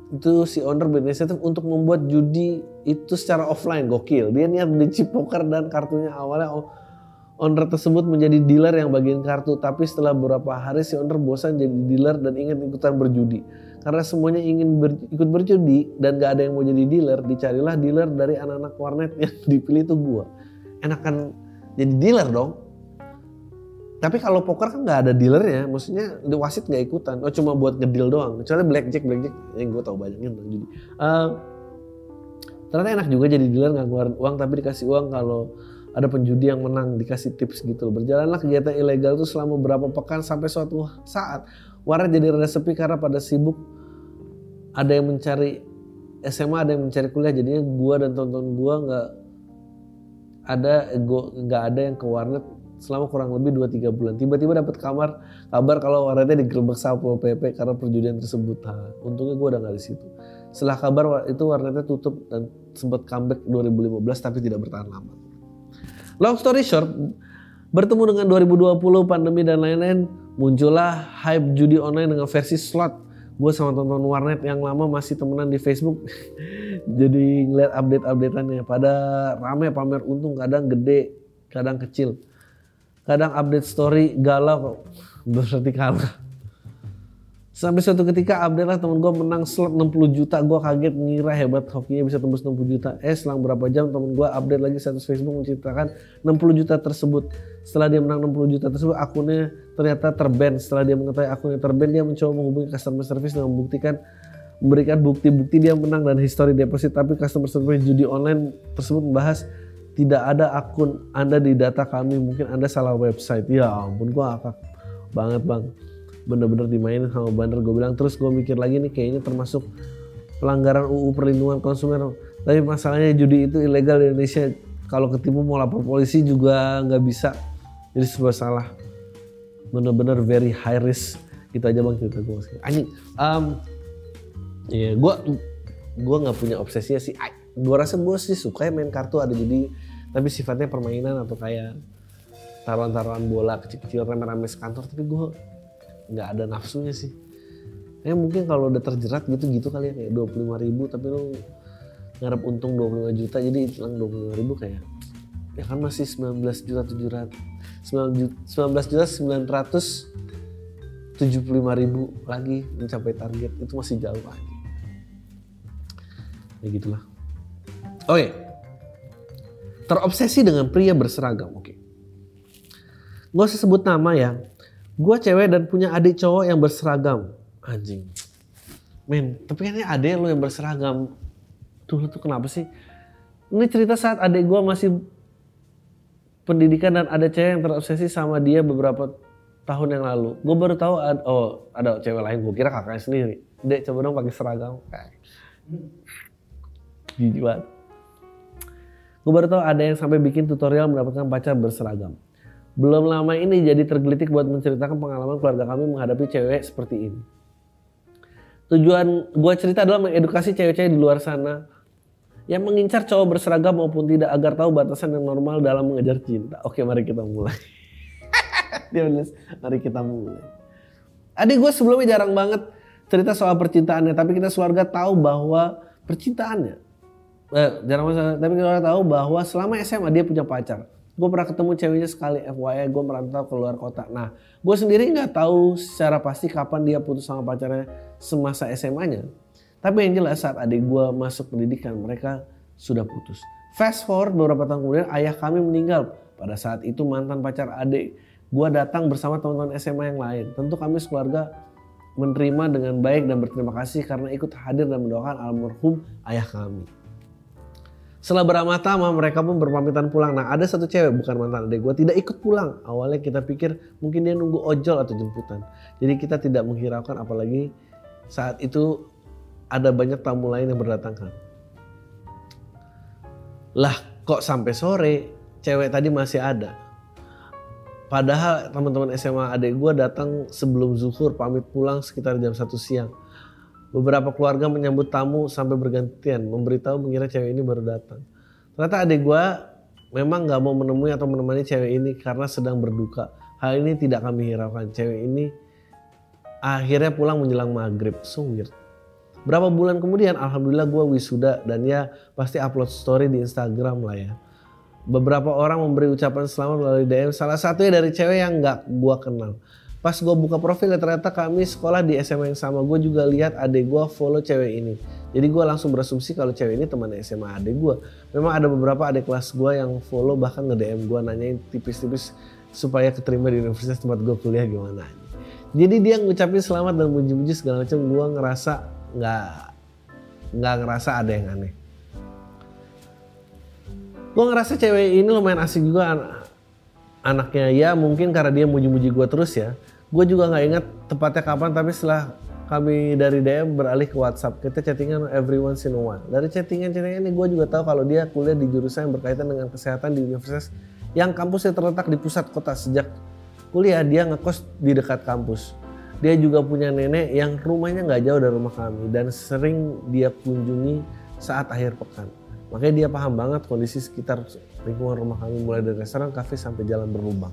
itu si owner berinisiatif untuk membuat judi itu secara offline gokil. Dia niat beli chip poker dan kartunya awalnya o- owner tersebut menjadi dealer yang bagian kartu, tapi setelah beberapa hari si owner bosan jadi dealer dan ingin ikutan berjudi. Karena semuanya ingin ber- ikut berjudi dan gak ada yang mau jadi dealer, dicarilah dealer dari anak-anak warnet yang dipilih itu gua. Enakan jadi dealer dong. Tapi kalau poker kan nggak ada dealernya, maksudnya wasit nggak ikutan. Oh cuma buat ngedil doang. Kecuali blackjack, blackjack yang gue tau banyaknya tentang judi. Eh, ternyata enak juga jadi dealer nggak keluarin uang tapi dikasih uang kalau ada penjudi yang menang dikasih tips gitu. Berjalanlah kegiatan ilegal itu selama beberapa pekan sampai suatu saat warnet jadi rada sepi karena pada sibuk ada yang mencari SMA ada yang mencari kuliah jadinya gua dan tonton gua nggak ada gua nggak ada yang ke warnet selama kurang lebih 2-3 bulan. Tiba-tiba dapat kamar kabar kalau warnetnya digerebek Satpol PP karena perjudian tersebut. Nah, untungnya gue udah nggak di situ. Setelah kabar itu warnetnya tutup dan sempat comeback 2015 tapi tidak bertahan lama. Long story short, bertemu dengan 2020 pandemi dan lain-lain, muncullah hype judi online dengan versi slot. Gue sama tonton warnet yang lama masih temenan di Facebook. Jadi ngeliat update-updateannya. Pada rame pamer untung, kadang gede, kadang kecil. Kadang update story galau, berarti kalah. Sampai suatu ketika update lah temen gue menang slot 60 juta. Gue kaget ngira hebat hokinya bisa tembus 60 juta. Eh selang berapa jam temen gue update lagi status Facebook menceritakan 60 juta tersebut. Setelah dia menang 60 juta tersebut akunnya ternyata terban. Setelah dia mengetahui akunnya terban dia mencoba menghubungi customer service dengan membuktikan memberikan bukti-bukti dia menang dan history deposit. Tapi customer service judi online tersebut membahas tidak ada akun Anda di data kami. Mungkin Anda salah website. Ya ampun gue akak banget bang bener-bener dimainin sama bandar. Gue bilang terus gue mikir lagi nih kayaknya termasuk pelanggaran UU perlindungan konsumen. Tapi masalahnya judi itu ilegal di Indonesia. Kalau ketipu mau lapor polisi juga nggak bisa. Jadi sebuah salah. Bener-bener very high risk. Itu aja bang cerita gue anjing um, ya gue gue nggak punya obsesinya sih. Gue rasa gue sih suka ya main kartu ada jadi tapi sifatnya permainan atau kayak taruhan-taruhan bola kecil-kecil rame-rame sekantor. Tapi gue nggak ada nafsunya sih. Ya mungkin kalau udah terjerat gitu-gitu kali ya kayak 25 ribu tapi lu ngarep untung 25 juta jadi hilang 25 ribu kayak ya kan masih 19 juta 700 19 juta 975 ribu lagi mencapai target itu masih jauh lagi. Ya gitulah. Oke terobsesi dengan pria berseragam oke. Usah sebut nama ya gue cewek dan punya adik cowok yang berseragam. Anjing. Men tapi kan ini adik lo yang berseragam. Tuh lu tuh kenapa sih? Ini cerita saat adik gue masih pendidikan dan ada cewek yang terobsesi sama dia beberapa tahun yang lalu. Gue baru tahu ad, oh ada cewek lain. Gue kira kakaknya sendiri. Dek coba dong pakai seragam. Jijik banget. Gue baru tahu ada yang sampai bikin tutorial mendapatkan pacar berseragam belum lama ini jadi tergelitik buat menceritakan pengalaman keluarga kami menghadapi cewek seperti ini. Tujuan gue cerita adalah mengedukasi cewek-cewek di luar sana yang mengincar cowok berseragam maupun tidak agar tahu batasan yang normal dalam mengejar cinta. Oke, mari kita mulai. Dia bilang, mari kita mulai. Adik gue sebelumnya jarang banget cerita soal percintaannya, tapi kita keluarga tahu bahwa percintaannya, eh, jarang banget, tapi kita tahu bahwa selama SMA dia punya pacar gue pernah ketemu ceweknya sekali FYI gue merantau ke luar kota. Nah gue sendiri nggak tahu secara pasti kapan dia putus sama pacarnya semasa SMA-nya tapi yang jelas saat adik gue masuk pendidikan mereka sudah putus. Fast forward beberapa tahun kemudian ayah kami meninggal. Pada saat itu mantan pacar adik gue datang bersama teman-teman SMA yang lain. Tentu kami sekeluarga menerima dengan baik dan berterima kasih karena ikut hadir dan mendoakan almarhum ayah kami setelah beramal-tama mereka pun berpamitan pulang. Nah ada satu cewek bukan mantan adik gue tidak ikut pulang. Awalnya kita pikir mungkin dia nunggu ojol atau jemputan. Jadi kita tidak menghiraukan apalagi saat itu ada banyak tamu lain yang berdatangan. lah kok sampai sore cewek tadi masih ada padahal teman-teman SMA adik gue datang sebelum zuhur pamit pulang sekitar jam 1 siang beberapa keluarga menyambut tamu sampai bergantian memberitahu mengira cewek ini baru datang. Ternyata adik gue memang nggak mau menemui atau menemani cewek ini karena sedang berduka. Hal ini tidak kami hiraukan. Cewek ini akhirnya pulang menjelang maghrib. So weird Berapa bulan kemudian, alhamdulillah gue wisuda dan ya pasti upload story di Instagram lah ya. Beberapa orang memberi ucapan selamat melalui DM, salah satunya dari cewek yang nggak gue kenal. Pas gue buka profil ya ternyata kami sekolah di SMA yang sama. Gue juga lihat adik gue follow cewek ini. Jadi gue langsung berasumsi kalau cewek ini teman SMA adik gue. Memang ada beberapa adik kelas gue yang follow bahkan nge-DM gue nanyain tipis-tipis supaya keterima di universitas tempat gue kuliah gimana. Jadi dia ngucapin selamat dan muji-muji segala macam. Gue ngerasa nggak nggak ngerasa ada yang aneh. Gue ngerasa cewek ini lumayan asik juga an anaknya ya mungkin karena dia muji-muji gue terus ya. Gue juga nggak ingat tepatnya kapan tapi setelah kami dari DM beralih ke WhatsApp. Kita chattingan every once in a. Dari chattingan-chattingan ini gue juga tahu kalau dia kuliah di jurusan yang berkaitan dengan kesehatan di universitas yang kampusnya terletak di pusat kota sejak kuliah dia ngekos di dekat kampus. Dia juga punya nenek yang rumahnya nggak jauh dari rumah kami dan sering dia kunjungi saat akhir pekan. Makanya dia paham banget kondisi sekitar lingkungan rumah kami mulai dari restoran, kafe sampai jalan berlubang.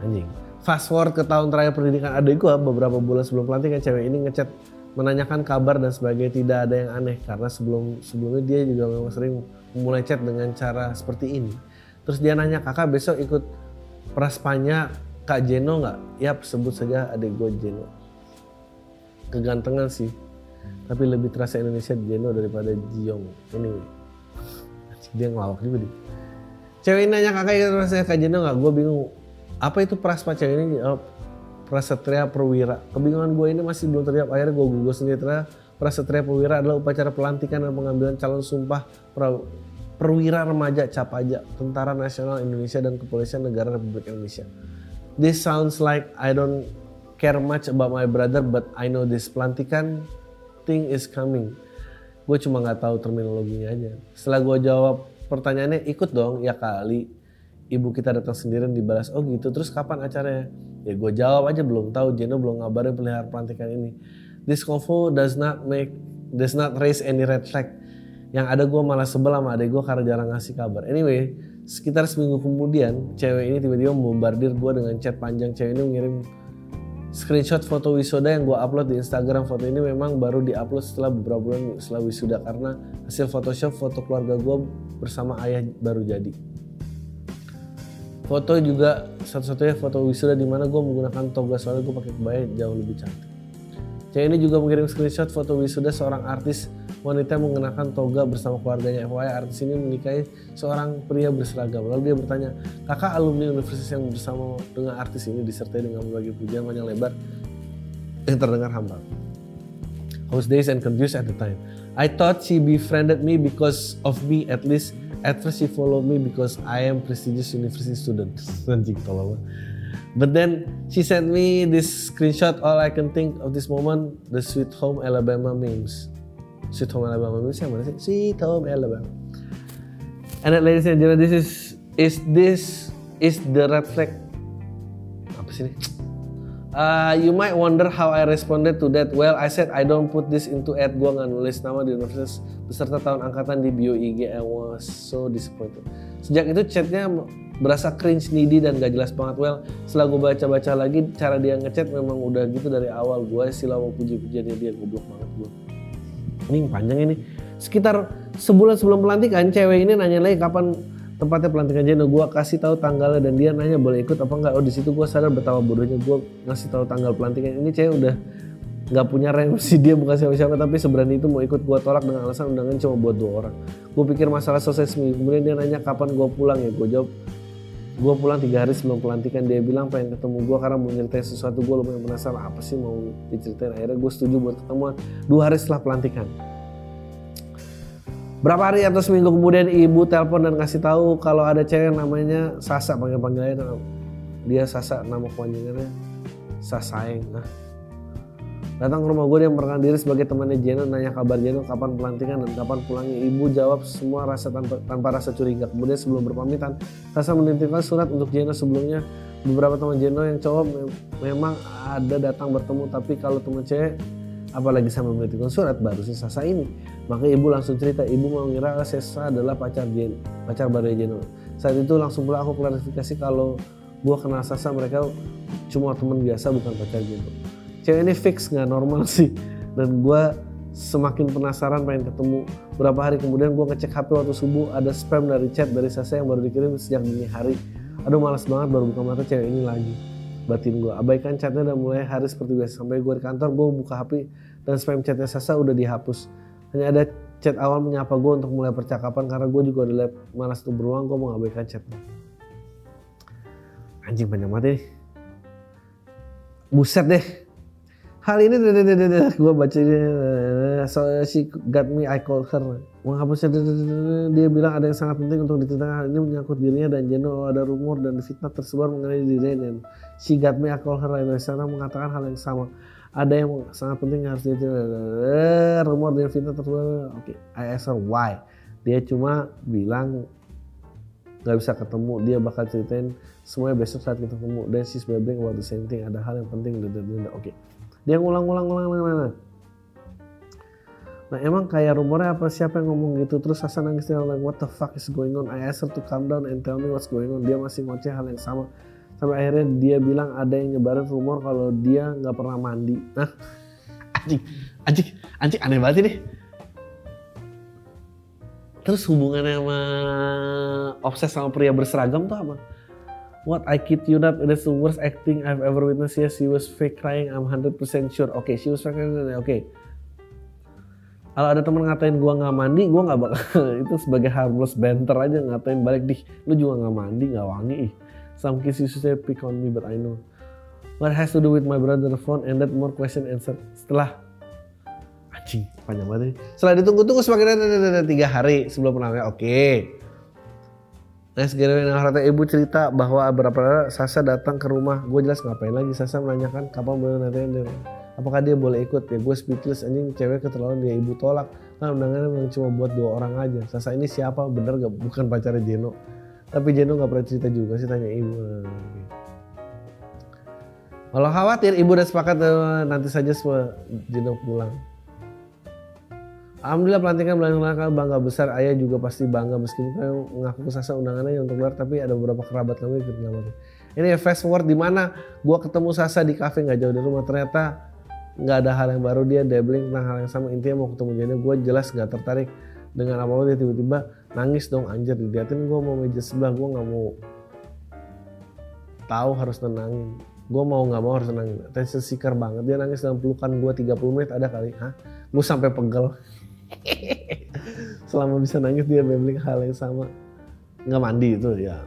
Anjing. Fast forward ke tahun terakhir pendidikan adik gua beberapa bulan sebelum pelantikan cewek ini ngechat menanyakan kabar dan sebagainya tidak ada yang aneh karena sebelum sebelumnya dia juga memang sering memulai chat dengan cara seperti ini. Terus dia nanya kakak besok ikut praspanya Kak Jeno nggak? Ya sebut saja adik gue Jeno. Kegantengan sih. Tapi lebih terasa Indonesia Jeno daripada Jiong. Anyway. Dia ngelawak juga dia. Cewek nanya kakak ikut rasanya Kak Jeno nggak? Gue bingung. Apa itu praspa cewek ini? Oh, prasetria perwira. Kebingungan gue ini masih belum terjawab. Akhirnya gue google sendiri ternyata prasetria perwira adalah upacara pelantikan dan pengambilan calon sumpah perwira remaja Capaja, Tentara Nasional Indonesia dan Kepolisian Negara Republik Indonesia. This sounds like I don't care much about my brother, but I know this pelantikan thing is coming. Gue cuma nggak tahu terminologinya aja. Setelah gue jawab pertanyaannya, ikut dong ya kali. Ibu kita datang sendirian dibalas, oh gitu. Terus kapan acaranya? Ya gue jawab aja belum tahu. Jeno belum ngabarin pelihara pelantikan ini. This convo does not make, does not raise any red flag. Yang ada gue malah sebel sama adek gue karena jarang ngasih kabar. Anyway, Sekitar seminggu kemudian, cewek ini tiba-tiba membombardir gue dengan chat panjang. Cewek ini mengirim screenshot foto wisuda yang gue upload di Instagram. Foto ini memang baru diupload setelah beberapa bulan setelah wisuda karena hasil Photoshop foto keluarga gue bersama ayah baru jadi. Foto juga satu-satunya foto wisuda di mana gue menggunakan toga soalnya gue pakai kebaya jauh lebih cantik. Cewek ini juga mengirim screenshot foto wisuda seorang artis wanita mengenakan toga bersama keluarganya. FYI artis ini menikahi seorang pria berseragam. Lalu dia bertanya, kakak alumni universitas yang bersama dengan artis ini disertai dengan berbagai pujian panjang lebar yang terdengar hambar. I was dazed and confused at the time. I thought she befriended me because of me at least. At first she followed me because I am prestigious university student. Anjing tolong. But then she sent me this screenshot. All I can think of this moment, the Sweet Home Alabama memes. Sweet Home Alabama Indonesia mana sih? Sweet Home Alabama. And then, ladies and gentlemen, this is is this is the red flag. Apa sih ini? Uh, you might wonder how I responded to that. Well, I said I don't put this into ad. Gua nggak nulis nama di universitas beserta tahun angkatan di bio IG. I was so disappointed. Sejak itu chatnya berasa cringe, needy dan gak jelas banget. Well, setelah gue baca-baca lagi, cara dia ngechat memang udah gitu dari awal. Gue sih mau puji-pujiannya dia goblok banget gue ini panjang ini sekitar sebulan sebelum pelantikan cewek ini nanya lagi kapan tempatnya pelantikan Jeno gue kasih tahu tanggalnya dan dia nanya boleh ikut apa enggak oh di situ gue sadar betapa bodohnya gue ngasih tahu tanggal pelantikan ini cewek udah nggak punya remsi dia bukan siapa-siapa tapi sebenarnya itu mau ikut gue tolak dengan alasan undangan cuma buat dua orang. Gue pikir masalah selesai seminggu. Kemudian dia nanya kapan gue pulang? Ya gue jawab gue pulang tiga hari sebelum pelantikan. Dia bilang pengen ketemu gue karena mau nyeritain sesuatu. Gue lumayan penasaran apa sih mau diceritain? Akhirnya gue setuju buat ketemuan dua hari setelah pelantikan. Berapa hari atau seminggu kemudian ibu telepon dan kasih tahu kalau ada cewek namanya Sasa panggil panggilannya dia Sasa nama kepanjangannya Sasaeng nah Datang ke rumah gue dia memperkenalkan diri sebagai temannya Jeno, nanya kabar Jeno, kapan pelantikan dan kapan pulangnya. Ibu jawab semua rasa tanpa, tanpa rasa curiga. Kemudian sebelum berpamitan, Sasa menitipkan surat untuk Jeno sebelumnya. Beberapa teman Jeno yang cowok me memang ada datang bertemu, tapi kalau teman cewek apalagi sama menitipkan surat baru si Sasa ini. Maka ibu langsung cerita, ibu mau ngira Sasa adalah pacar Jen, pacar baru Jeno. Saat itu langsung pula aku klarifikasi kalau gue kenal Sasa mereka cuma teman biasa bukan pacar Jeno cewek ini fix nggak normal sih. Dan gue semakin penasaran pengen ketemu. Berapa hari kemudian gue ngecek HP waktu subuh ada spam dari chat dari Sasa yang baru dikirim sejak dini hari. Aduh malas banget baru buka mata cewek ini lagi. Batin gue abaikan chatnya dan mulai hari seperti biasa. Sampai gue di kantor gue buka HP dan spam chatnya Sasa udah dihapus. Hanya ada chat awal menyapa gue untuk mulai percakapan karena gue juga udah malas tuh beruang gue mau abaikan chatnya. Anjing banyak banget deh. Buset deh hal ini gue baca so she got me I called her menghapusnya dia bilang ada yang sangat penting untuk diceritakan hal ini menyangkut dirinya dan Jeno ada rumor dan fitnah tersebar mengenai dirinya dan she got me I called her dan sana mengatakan hal yang sama ada yang sangat penting yang harus diceritakan rumor dan fitnah tersebar oke okay. I asked her why dia cuma bilang nggak bisa ketemu dia bakal ceritain semuanya besok saat kita ketemu dan she's babbling about the same thing ada hal yang penting oke okay. Dia ngulang-ulang ulang Nah emang kayak rumornya apa? Siapa yang ngomong gitu? Terus Hasan nangis dia like what the fuck is going on? I asked her to calm down and tell me what's going on. Dia masih ngoceh hal yang sama. Sampai akhirnya dia bilang ada yang nyebarin rumor kalau dia nggak pernah mandi. Nah anjing anjing anjing aneh banget ini. Terus hubungannya sama obses sama pria berseragam tuh apa What I kid you not, that's the worst acting I've ever witnessed. Yes, she was fake crying. I'm 100% sure. Okay, she was fake crying. Oke. Okay. Kalau ada temen ngatain gua nggak mandi, gua nggak bakal itu sebagai harmless banter aja ngatain balik di, lu juga nggak mandi, nggak wangi. Ih. Some kids used to say pick on me, but I know. What has to do with my brother phone and that more question answer. Setelah anjing panjang banget. Setelah ditunggu-tunggu semakin tiga hari sebelum pernahnya. Oke. Okay Nah segera harta ibu cerita bahwa beberapa Sasa datang ke rumah. Gue jelas ngapain lagi. Sasa menanyakan kapan boleh nanti. Apakah dia boleh ikut? Ya gue speechless anjing cewek keterlaluan dia ibu tolak. Kan undangannya memang cuma buat dua orang aja. Sasa ini siapa? Bener gak? Bukan pacarnya Jeno. Tapi Jeno gak pernah cerita juga sih tanya ibu. Kalau khawatir ibu udah sepakat eh, nanti saja semua Jeno pulang. Alhamdulillah pelantikan belakang bangga besar. Ayah juga pasti bangga meskipun kami mengaku kesasa undangannya untuk luar tapi ada beberapa kerabat kami ikut ngamati. Ini fast forward di mana gue ketemu Sasa di kafe nggak jauh dari rumah. Ternyata nggak ada hal yang baru dia dabbling tentang hal yang sama. Intinya mau ketemu jadi gue jelas nggak tertarik dengan apa apa dia tiba-tiba nangis dong anjir diliatin gue mau meja sebelah. Gue nggak mau tahu harus tenangin gue mau nggak mau harus tenangin tensi seeker banget. Dia nangis dalam pelukan gue 30 menit ada kali. Hah? Gue sampai pegel selama bisa nangis dia babbling hal yang sama. Nggak mandi itu ya.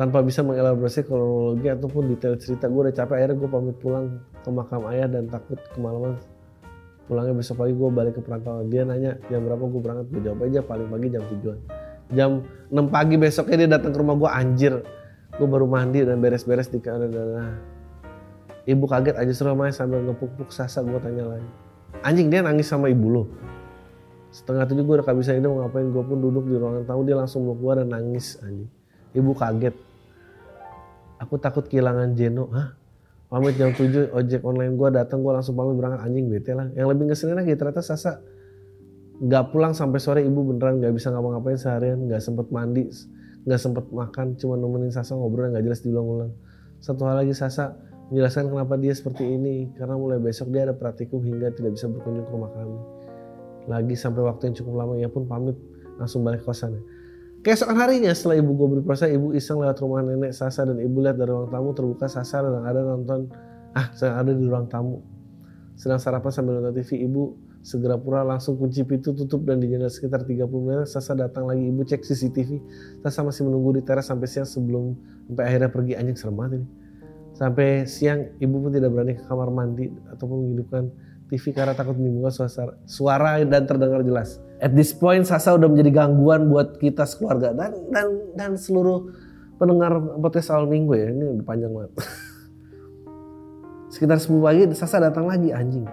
Tanpa bisa mengelaborasi kronologi ataupun detail cerita. Gue udah capek akhirnya gue pamit pulang ke makam ayah dan takut kemalaman. Pulangnya besok pagi gue balik ke perantauan dia nanya jam berapa gue berangkat? Gue jawab aja paling pagi jam tujuan. Jam 6 pagi besoknya dia datang ke rumah gue anjir. Gue baru mandi dan beres-beres di kamar dan ibu kaget aja suruh sambil ngepuk-puk sasa gue tanya lagi anjing dia nangis sama ibu lo. Setengah tujuh gue udah bisa ini mau ngapain? Gue pun duduk di ruangan tamu dia langsung meluk gue dan nangis anjing. Ibu kaget. Aku takut kehilangan Jeno. Hah? Pamit jam 7 ojek online gue datang gue langsung pamit berangkat. Anjing bete lah. Yang lebih ngeselin lagi ternyata Sasa nggak pulang sampai sore. Ibu beneran nggak bisa ngapa-ngapain seharian nggak sempet mandi nggak sempet makan cuma nemenin Sasa ngobrol nggak jelas diulang-ulang. Satu hal lagi Sasa menjelaskan kenapa dia seperti ini karena mulai besok dia ada praktikum hingga tidak bisa berkunjung ke rumah kami. Lagi sampai waktu yang cukup lama ia pun pamit langsung balik kosannya. Keesokan harinya setelah ibu gue berpuasa, ibu iseng lewat rumah nenek Sasa dan ibu lihat dari ruang tamu terbuka Sasa dan ada nonton ah sedang ada di ruang tamu. Sedang sarapan sambil nonton TV, ibu segera pura langsung kunci pintu tutup dan di jendela sekitar 30 menit Sasa datang lagi ibu cek CCTV Sasa masih menunggu di teras sampai siang sebelum sampai akhirnya pergi anjing serem banget ini Sampai siang ibu pun tidak berani ke kamar mandi ataupun menghidupkan TV karena takut menimbulkan suara, suara dan terdengar jelas. At this point Sasa udah menjadi gangguan buat kita sekeluarga dan dan dan seluruh pendengar podcast awal minggu ya ini udah panjang banget. Sekitar 10 pagi Sasa datang lagi anjing.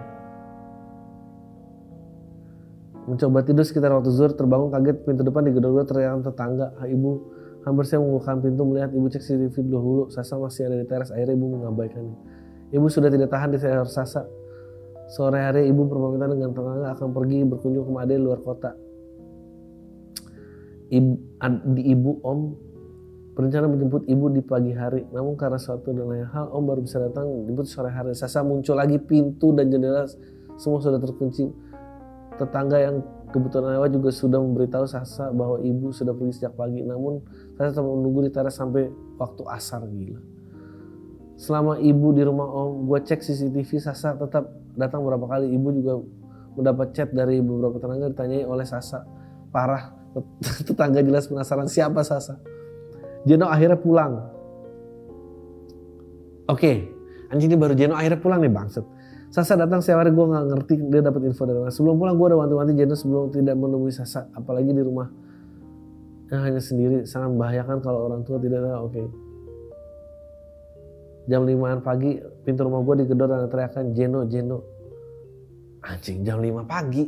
Mencoba tidur sekitar waktu zuhur terbangun kaget pintu depan digedor-gedor teriakan tetangga. Ibu hampir saya membukakan pintu melihat ibu cek CCTV dahulu. Sasa masih ada di teras akhirnya ibu mengabaikannya. Ibu sudah tidak tahan di sayur Sasa. Sore hari ibu berpamitan dengan tetangga akan pergi berkunjung ke Made luar kota. Ibu, di ibu om berencana menjemput ibu di pagi hari. Namun karena suatu dan lain hal, Om baru bisa datang jemput sore hari. Sasa muncul lagi pintu dan jendela semua sudah terkunci. Tetangga yang kebetulan lewat juga sudah memberitahu Sasa bahwa ibu sudah pergi sejak pagi. Namun Sasa tetap menunggu di teras sampai waktu asar gila. Selama ibu di rumah Om, gue cek CCTV Sasa tetap datang berapa kali. Ibu juga mendapat chat dari beberapa tetangga ditanyai oleh Sasa. Parah, tetangga jelas penasaran siapa Sasa. Jeno akhirnya pulang. Oke, okay. anjing ini baru Jeno akhirnya pulang nih bangset. Sasa datang setiap hari gue nggak ngerti dia dapat info dari mana. Sebelum pulang gue udah wanti-wanti Jeno sebelum tidak menemui Sasa, apalagi di rumah yang hanya sendiri sangat membahayakan kalau orang tua tidak tahu. Oke. Okay. Jam 5 pagi pintu rumah gue digedor dan teriakan Jeno Jeno. Anjing jam 5 pagi.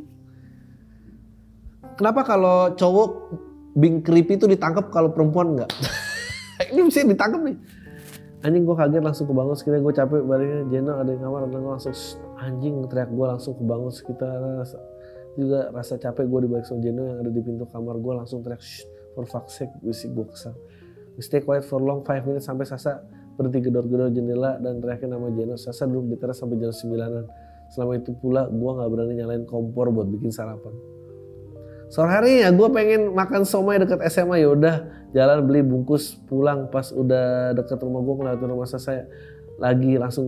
Kenapa kalau cowok Bing creepy itu ditangkap kalau perempuan enggak? ini mesti ditangkap nih. Anjing gue kaget langsung kebangun sekitar gue capek baliknya Jeno ada di kamar dan gue langsung anjing teriak gue langsung kebangun sekitar juga rasa capek gue di balik sama Jeno yang ada di pintu kamar gue langsung teriak for fuck's sake gue sih gue kesal. We stay quiet for long 5 minutes sampai Sasa berhenti gedor-gedor jendela dan teriakin nama Jeno. Sasa duduk di teras sampai jam 9an. Selama itu pula gue gak berani nyalain kompor buat bikin sarapan. Sore hari ya gue pengen makan somai deket SMA ya udah jalan beli bungkus pulang pas udah deket rumah gue ngeliatin rumah saya lagi langsung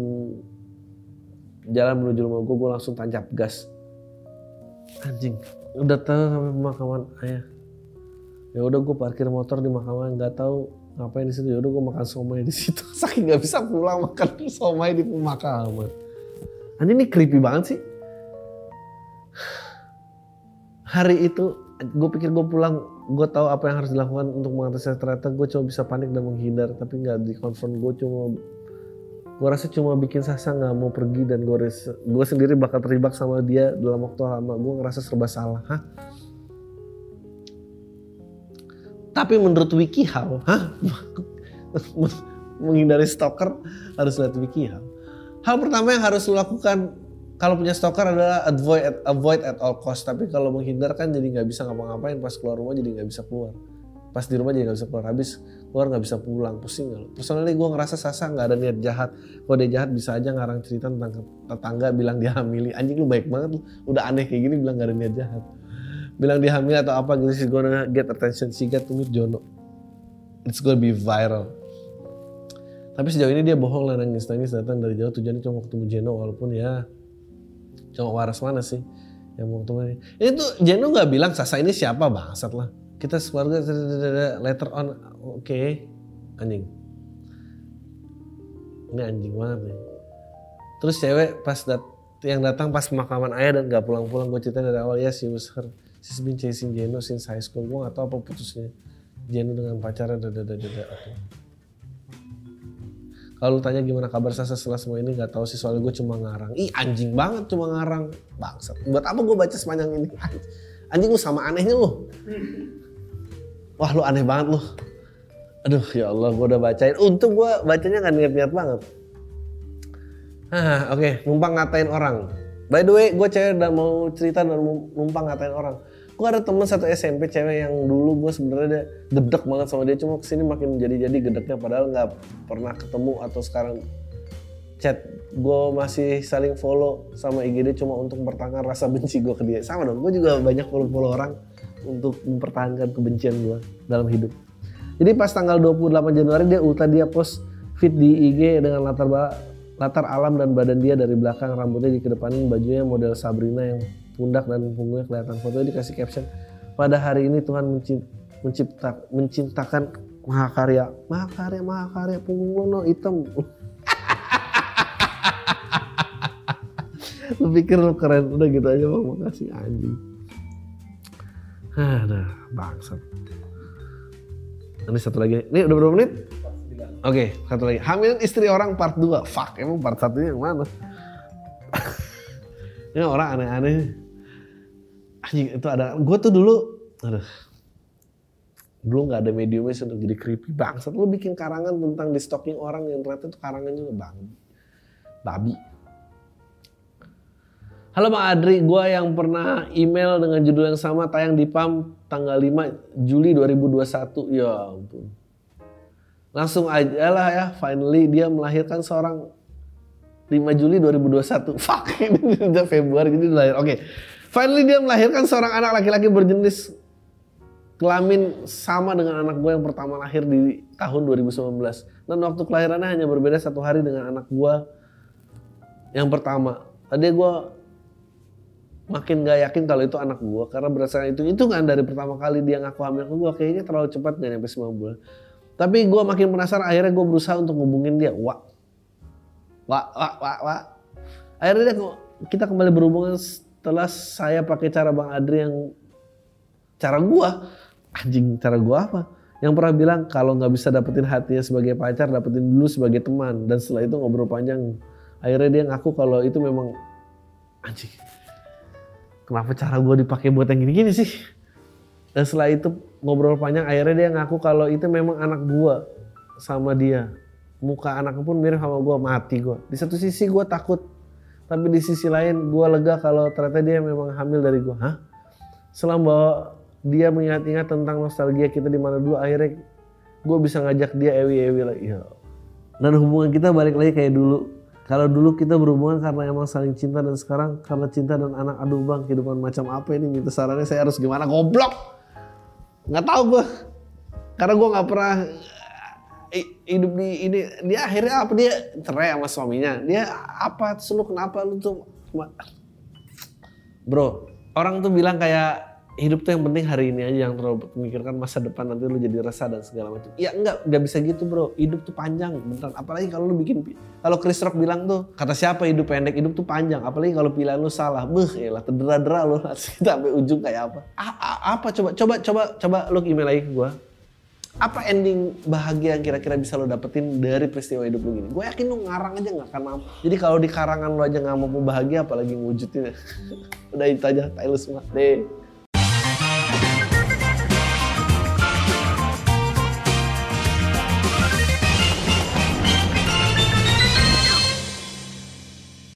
jalan menuju rumah gue gue langsung tancap gas anjing udah tahu sampai pemakaman ayah ya udah gue parkir motor di pemakaman nggak tahu ngapain di situ. Ya udah gue makan somai di situ. Saking nggak bisa pulang makan somai di pemakaman anjing ini creepy banget sih. Hari itu gue pikir gue pulang gue tahu apa yang harus dilakukan untuk mengatasi ternyata. Gue cuma bisa panik dan menghindar tapi nggak dikonfront gue cuma gue rasa cuma bikin Sasa nggak mau pergi dan gue gue sendiri bakal terlibat sama dia dalam waktu lama. Gue ngerasa serba salah. Hah tapi menurut WikiHow hah? menghindari stalker harus lihat WikiHow hal. Pertama yang harus lo lakukan kalau punya stalker adalah avoid at, avoid at all cost. Tapi kalau menghindar kan jadi nggak bisa ngapa-ngapain. Pas keluar rumah jadi nggak bisa keluar. Pas di rumah jadi nggak bisa keluar. Habis keluar nggak bisa pulang. Pusing gak personally gue ngerasa Sasa nggak ada niat jahat. Kalau dia jahat bisa aja ngarang cerita tentang tetangga bilang dia hamili. Anjing lu baik banget lu. Udah aneh kayak gini bilang nggak ada niat jahat bilang dia hamil atau apa gitu sih gue get attention. She get to meet Jono. It's gonna be viral. Tapi sejauh ini dia bohong lah nangis nangis datang dari jauh. Tujuannya cuma ketemu Jeno walaupun ya cowok waras mana sih yang mau ketemu ini itu Jeno nggak bilang Sasa ini siapa bangsat lah. Kita keluarga letter on oke okay. anjing. Ini anjing banget nih. Terus cewek pas dat yang datang pas pemakaman ayah dan gak pulang-pulang gue cerita dari awal ya si was she's been chasing Jeno since high school gue gak tau apa putusnya Jeno dengan pacarnya dada dada dada okay. Kalau tanya gimana kabar Sasa setelah semua ini gak tahu sih soalnya gue cuma ngarang. Ih anjing banget cuma ngarang. Bangsat. Buat apa gue baca sepanjang ini? Anjing lu sama anehnya lu. Wah lu aneh banget lu. Aduh ya Allah gue udah bacain. Untung gue bacanya gak niat-niat banget. Ah, oke, okay. numpang ngatain orang. By the way, gue cewek udah mau cerita dan numpang ngatain orang gue ada temen satu SMP cewek yang dulu gue sebenarnya gedek banget sama dia cuma ke sini makin jadi jadi gedeknya padahal nggak pernah ketemu atau sekarang chat gue masih saling follow sama IG dia cuma untuk mempertahankan rasa benci gue ke dia. Sama dong gue juga banyak follow follow orang untuk mempertahankan kebencian gue dalam hidup. Jadi pas tanggal 28 Januari dia ulta dia post feed di IG dengan latar latar alam dan badan dia dari belakang rambutnya dikedepanin bajunya model Sabrina yang pundak dan punggungnya kelihatan. Fotonya dikasih caption, pada hari ini Tuhan mencipta, menciptakan mahakarya, mahakarya, mahakarya, punggung lo hitam. lu pikir lu keren, udah gitu aja bang, makasih anjing. Ada bangsat. Ini satu lagi, ini udah berapa menit? Oke, satu lagi. Hamil istri orang part 2. Fuck, emang part satunya yang mana? Ini orang aneh-aneh. Anjing, itu ada. Gue tuh dulu, aduh. Dulu nggak ada mediumnya sih untuk jadi creepy bangsat. Lu bikin karangan tentang di stalking orang yang ternyata itu karangan juga bang. Babi. Halo Bang Adri, gue yang pernah email dengan judul yang sama tayang di PAM tanggal 5 Juli 2021. Ya ampun. Langsung aja lah ya, finally dia melahirkan seorang 5 Juli 2021. Fuck, ini udah Februari jadi lahir. Oke. Finally dia melahirkan seorang anak laki-laki berjenis kelamin sama dengan anak gue yang pertama lahir di tahun 2019. Dan waktu kelahirannya hanya berbeda satu hari dengan anak gue yang pertama. Tadi gue makin gak yakin kalau itu anak gue karena berdasarkan itu itu kan dari pertama kali dia ngaku hamil ke gue kayaknya terlalu cepat gak nyampe 9 bulan. Tapi gue makin penasaran akhirnya gue berusaha untuk ngubungin dia. Wah, wah, wah, wah, wah. Akhirnya kita kembali berhubungan setelah saya pakai cara Bang Adri yang cara gue. Anjing, cara gue apa? Yang pernah bilang kalau nggak bisa dapetin hatinya sebagai pacar, dapetin dulu sebagai teman. Dan setelah itu ngobrol panjang. Akhirnya dia ngaku kalau itu memang anjing. Kenapa cara gue dipakai buat yang gini-gini sih? Dan setelah itu ngobrol panjang akhirnya dia ngaku kalau itu memang anak gua sama dia. Muka anaknya pun mirip sama gua, mati gua. Di satu sisi gua takut, tapi di sisi lain gua lega kalau ternyata dia memang hamil dari gua. Hah? Selama dia mengingat-ingat tentang nostalgia kita di mana dulu akhirnya gue bisa ngajak dia ewi-ewi lagi. Ya. Dan hubungan kita balik lagi kayak dulu. Kalau dulu kita berhubungan karena emang saling cinta dan sekarang karena cinta dan anak aduh bang kehidupan macam apa ini minta sarannya saya harus gimana goblok nggak tahu gue karena gue nggak pernah hidup di ini dia akhirnya apa dia cerai sama suaminya dia apa terus lu kenapa lu tuh bro orang tuh bilang kayak hidup tuh yang penting hari ini aja yang terlalu memikirkan masa depan nanti lu jadi resah dan segala macam. Ya enggak, enggak bisa gitu bro. Hidup tuh panjang, beneran. Apalagi kalau lu bikin, kalau Chris Rock bilang tuh, kata siapa hidup pendek, hidup tuh panjang. Apalagi kalau pilihan lu salah, beh, ya lah terdera-dera lu sampai ujung kayak apa? A -a apa coba, coba, coba, coba lu email lagi ke gua. Apa ending bahagia yang kira-kira bisa lo dapetin dari peristiwa hidup lu gini? Gue yakin lu ngarang aja nggak akan mampu. Jadi kalau di karangan lu aja nggak mampu bahagia, apalagi ngewujudin. Udah itu aja, tahu semua. Deh.